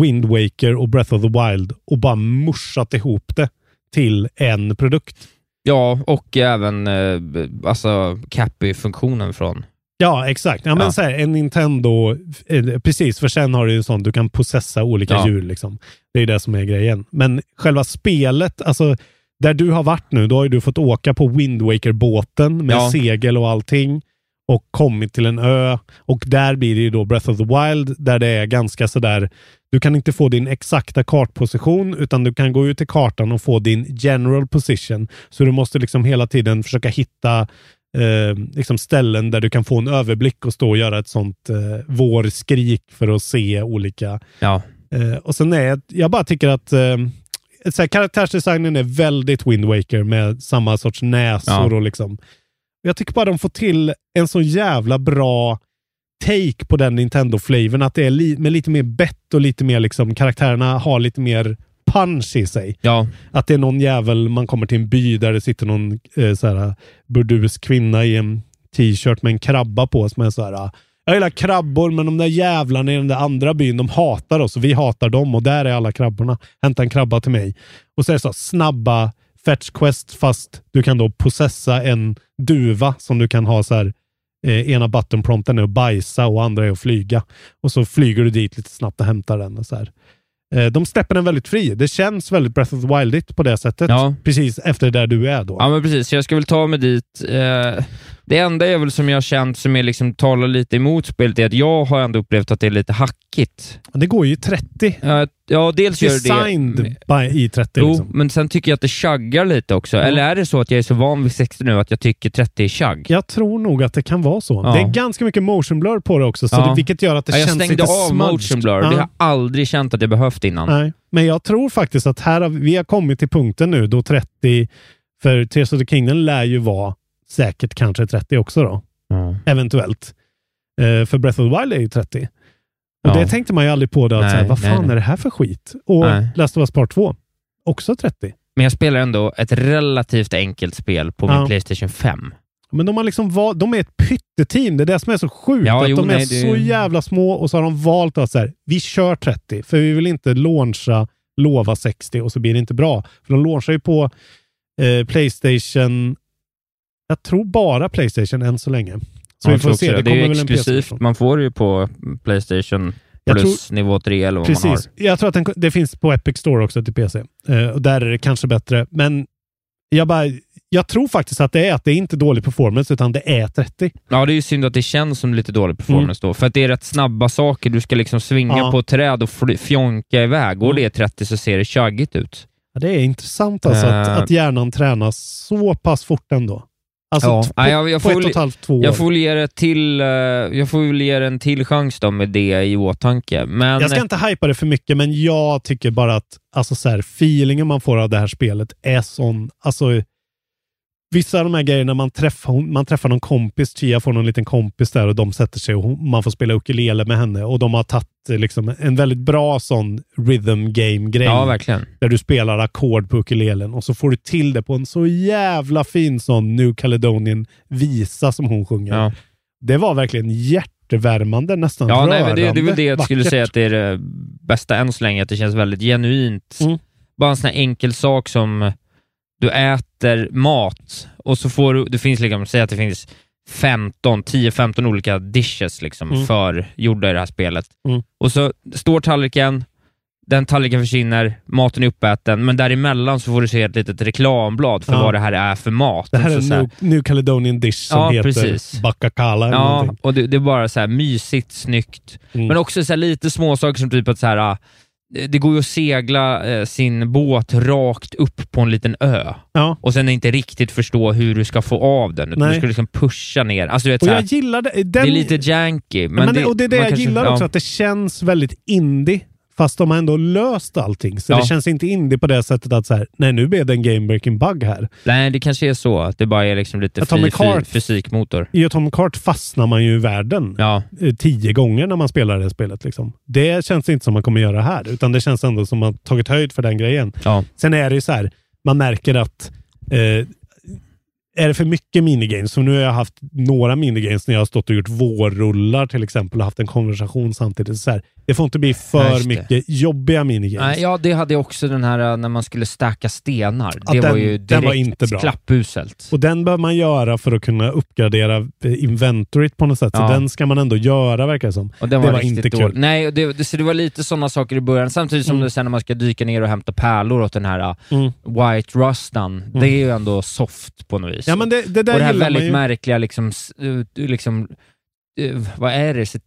Wind Waker och Breath of the Wild och bara muschat ihop det till en produkt. Ja, och även eh, alltså Cappy-funktionen från... Ja, exakt. Ja, men Ja. Så här, en Nintendo, eh, precis, för sen har du ju en sån, du kan processa olika Ja. djur. Liksom. Det är det som är grejen. Men själva spelet, alltså där du har varit nu, då har ju du fått åka på Wind Waker-båten med Ja. segel och allting och kommit till en ö. Och där blir det ju då Breath of the Wild, där det är ganska sådär, du kan inte få din exakta kartposition, utan du kan gå ut i kartan och få din general position. Så du måste liksom hela tiden försöka hitta eh, liksom ställen där du kan få en överblick och stå och göra ett sånt eh, vårskrik för att se olika. Ja. Eh, och sen är jag bara tycker att eh, så här, karaktärsdesignen är väldigt Wind Waker med samma sorts näsor Ja. och liksom. Jag tycker bara de får till en så jävla bra take på den Nintendo-flavorn. Att det är li med lite mer bett och lite mer liksom karaktärerna har lite mer punch i sig. Ja, Att det är någon jävel, man kommer till en by där det sitter någon eh, så här, burdus kvinna i en t-shirt med en krabba på som är så här. Jag gillar krabbor, men de där jävlarna i den där andra byn, de hatar oss och vi hatar dem och där är alla krabborna. Hämta en krabba till mig. Och så är det så snabba fetch quest fast du kan då processa en duva som du kan ha så här. Eh, ena buttonprompten är att bajsa och andra är att flyga. Och så flyger du dit lite snabbt och hämtar den. Och så här. Eh, de släpper den väldigt fri. Det känns väldigt Breath of the Wildigt på det sättet. Ja. Precis efter där du är då. ja men precis. Jag ska väl ta mig dit. Eh, det enda är väl som jag har känt som är liksom, talar lite emot spelet är att jag har ändå upplevt att det är lite hackigt. Det går ju i 30. Eh, ja, dels gör det Designed by i 30. Jo, liksom. men sen tycker jag att det chaggar lite också. Eller är det så att jag är så van vid 60 nu att jag tycker 30 är chagg? Jag tror nog att det kan vara så. Ja. Det är ganska mycket motion blur på det också, så Ja. det, vilket gör att det Ja, jag känns stängde lite av smudged. motion blur. Det har jag aldrig känt att jag behövt innan. Nej, men jag tror faktiskt att här har, vi har kommit till punkten nu då 30, för Tears of the Kingdom lär ju vara säkert kanske 30 också då. Ja. Eventuellt. Eh, för Breath of the Wild är ju 30. Och Ja. det tänkte man ju aldrig på då, att så här, vad fan nej. är det här för skit? Och Nej. Last of Us Part 2, också 30. Men jag spelar ändå ett relativt enkelt spel på Ja. min Playstation 5. Men de har liksom val- de är ett pytteteam. Det är det som är så sjukt. Ja, att jo, de är det- så jävla små och så har de valt att så här, vi kör 30. För vi vill inte launcha, lova 60 och så blir det inte bra. För de launchar ju på eh, Playstation, jag tror bara Playstation än så länge. Så vi får se. Det Det är exklusivt. Man får ju på Playstation plus nivå 3 eller vad man har. Precis. Jag tror att den, det finns på Epic Store också till PC. Eh, och där är det kanske bättre. Men jag, bara, jag tror faktiskt att det är att det är inte dålig performance, utan det är 30. Ja, det är ju synd att det känns som lite dålig performance då, för att det är rätt snabba saker. Du ska liksom svinga Mm. Ja. på ett träd och fjonka iväg. Går Mm. det 30 så ser det tjaggigt ut. Ja, det är intressant alltså att, Eh. att hjärnan tränas så pass fort ändå. Alltså Ja, nej, jag- jag på får ett och ett halvt, två år. Jag får väl ge till, eh, jag får väl ge en till chans då med det i åtanke. Men, Jag ska inte hypa det för mycket, men jag tycker bara att alltså så här, feelingen man får av det här spelet är sån... Alltså, vissa av de här grejerna, man träffar, man träffar någon kompis, Tia får någon liten kompis där och de sätter sig och man får spela ukulele med henne och de har tagit eh, liksom, en väldigt bra sån rhythm game-grej. Ja, verkligen. Där du spelar ackord på ukulelen och så får du till det på en så jävla fin sån New Caledonian visa som hon sjunger. Ja. Det var verkligen hjärtevärmande, nästan Ja, nej, rörande. men det, det är väl det jag skulle säga att det är det bästa än så länge, att det känns väldigt genuint. Mm. Bara en sån här enkel sak som du äter mat och så får du, det finns liksom, säg att det finns 15, 10-15 olika dishes liksom Mm. för gjorda i det här spelet. Mm. Och så står tallriken, den tallriken försvinner, maten är uppäten, men däremellan så får du se ett litet reklamblad för Ja. vad det här är för mat. Det här Och är en New, New Caledonian dish som Ja, heter precis. Bakakala Ja, någonting. och det, det är bara så här mysigt, snyggt. Mm. Men också så lite småsaker som typ att så här, ah, det det går ju att segla eh, sin båt rakt upp på en liten ö Ja. och sen inte riktigt förstå hur du ska få av den. Nej. du ska liksom pusha ner. Alltså, vet, Och här, jag gillar det. Den, det är lite janky. Men, men det, och det är det jag kanske- gillar ja. också, att det känns väldigt indie. Fast de har ändå löst allting. Så Ja. det känns inte indie på det sättet att så här, nej nu blev det en game-breaking bug här. Nej, det kanske är så. Att det bara är liksom lite fri, Heart- fysikmotor. I Atomic Heart fastnar man ju i världen Ja. eh, tio gånger när man spelar det spelet. Liksom. Det känns inte som man kommer göra här, utan det känns ändå som man tagit höjd för den grejen. Ja. Sen är det ju så här, man märker att eh, är det för mycket minigames, så nu har jag haft några minigames när jag har stått och gjort vårrullar till exempel och haft en konversation samtidigt. Så här, det får inte bli för det. mycket jobbiga minigames. Nej, ja, det hade jag också den här eh, när man skulle stacka stenar. Att det var den- ju den direkt var inte bra. klappuselt. Och den behöver man göra för att kunna uppgradera eh, inventoryt på något sätt. Ja. Så den ska man ändå göra verkar det som. Och den det var, var riktigt inte kul. Nej, det, det, så det var lite sådana saker i början, samtidigt som Mm. det sen när man ska dyka ner och hämta pärlor åt den här uh, Mm. White Rustan, det är ju ändå soft på något vis. Ja, men det, det där och det här väldigt ju. märkliga, liksom, liksom vad är det?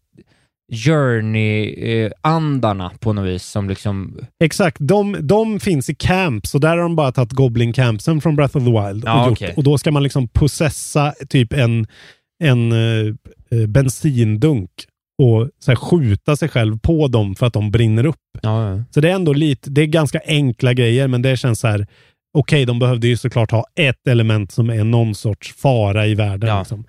Journey-andarna på något vis som liksom... Exakt, de, de finns i camps och där har de bara tagit Goblin Campsen från Breath of the Wild. Ja, och, gjort, okej. och då ska man liksom possessa typ en, en eh, eh, bensindunk och så här, skjuta sig själv på dem för att de brinner upp. Ja, ja. Så det är ändå lite, det är ganska enkla grejer, men det känns så här, okej, de behövde ju såklart ha ett element som är någon sorts fara i världen. Ja. Liksom.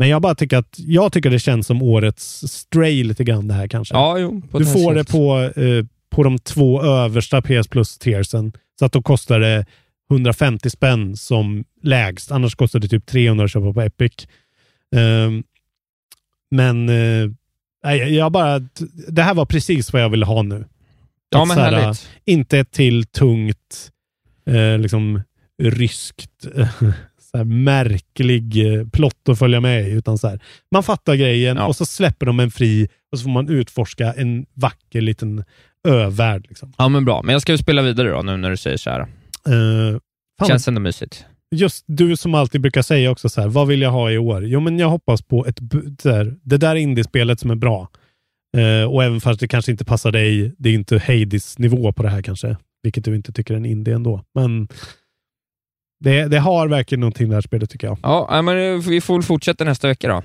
Men jag bara tycker att, jag tycker det känns som årets Stray lite grann det här kanske. ja jo, Du får det på, eh, på de två översta PS Plus-tiersen. Så att då kostar det 150 spänn som lägst. Annars kostar det typ 300 att köpa på Epic. Ehm, men eh, jag bara... Det här var precis vad jag ville ha nu. Ja, Att men så här, härligt. Inte ett till tungt, eh, liksom ryskt, så märklig eh, plott att följa med i. Utan så här, man fattar grejen Ja. och så släpper de en fri och så får man utforska en vacker liten övärld. Liksom. Ja, men bra. Men jag ska ju spela vidare då, nu när du säger så här. Fan Känns ändå mysigt. just du som alltid brukar säga också så här, vad vill jag ha i år? Jo, men jag hoppas på ett, här, det där indiespelet som är bra. Eh, och även fast det kanske inte passar dig, det är inte Hades nivå på det här kanske, vilket du inte tycker är en indie ändå. Men det, det har verkligen någonting det här spelet tycker jag. Ja, nej, men eh, vi får väl fortsätta nästa vecka då.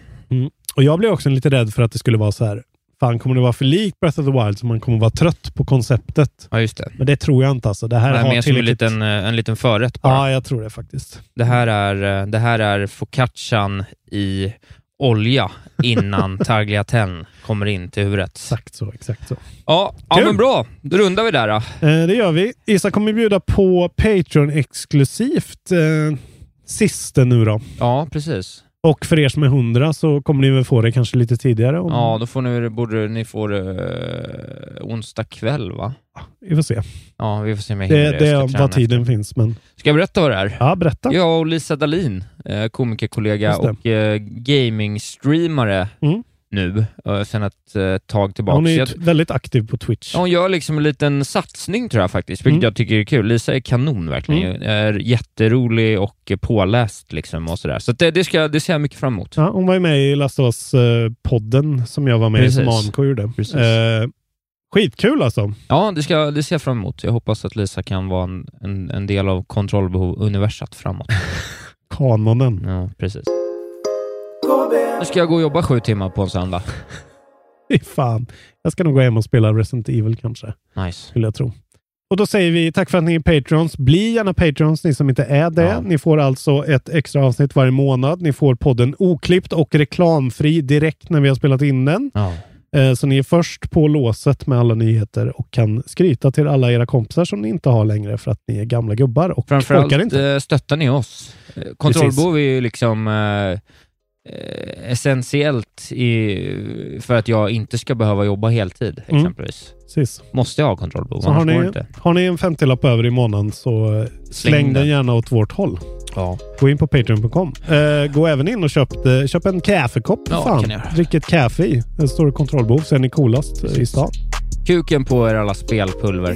Och jag blev också lite rädd för att det skulle vara så här, fan kommer det vara för likt Breath of the Wild så man kommer vara trött på konceptet? Ja, just det. Men det tror jag inte alltså. Det här är har mer som en tillräckligt... liten, eh, en liten förrätt bara. Ja, jag tror det faktiskt. Det här är, eh, det här är focaccian i olja innan tagliatelle kommer in till huvudet. Exakt så, exakt så. Ja, ja men bra. Då rundar vi där då. Eh, det gör vi. Isak kommer bjuda på Patreon-exklusivt eh, sista nu då. Ja, precis. Och för er som är 100 så kommer ni väl få det kanske lite tidigare. Om... Ja, då får ni, borde ni få det eh, onsdag kväll, va? Vi får se. Ja, vi får se om jag Det, det. är vad tiden finns. Men... efter. Ska jag berätta vad det är? Ja, berätta. Jag och Lisa Dahlin, eh, komikerkollega och eh, gaming-streamare Mm. Nu, eh, sen ett eh, tag tillbaka. Hon är Jag- väldigt aktiv på Twitch. Hon gör liksom en liten satsning tror jag faktiskt, vilket Mm. jag tycker är kul. Lisa är kanon verkligen. Är jätterolig och påläst liksom och sådär. Så det, det, ska, det ser jag mycket fram emot. Ja, hon var ju med i Last of Us-podden som jag var med i, som Precis. AMK gjorde. Precis. Eh, skitkul alltså. Ja, det, ska, det ser jag fram emot. Jag hoppas att Lisa kan vara en, en, en del av kontrollbehov-universat framåt. kanonen. Ja, precis. Nu ska jag gå och jobba sju timmar på en söndag. Fy fan. Jag ska nog gå hem och spela Resident Evil kanske. Nice. Skulle jag tro. Och då säger vi tack för att ni är Patrons. Bli gärna Patrons, ni som inte är det. Ja. Ni får alltså ett extra avsnitt varje månad. Ni får podden oklippt och reklamfri direkt när vi har spelat in den. Ja. Eh, Så ni är först på låset med alla nyheter och kan skryta till alla era kompisar som ni inte har längre för att ni är gamla gubbar och orkar Framförallt inte. eh, stöttar ni oss. Eh, Kontrollbehov är ju liksom essentiellt i, för att jag inte ska behöva jobba heltid, Mm. exempelvis. Precis. Måste jag ha kontrollbehov, Så har ni, inte. har ni en 50-lapp över i månaden så eh, släng, Släng den gärna åt vårt håll. Ja. Gå in på patreon.com. Eh, gå även in och köp, eh, köp en kaffekopp. Ja, fan. Drick ett kaffe i. Det står kontrollbehov så är ni coolast eh, i stan. Kuken på er alla spelpulver.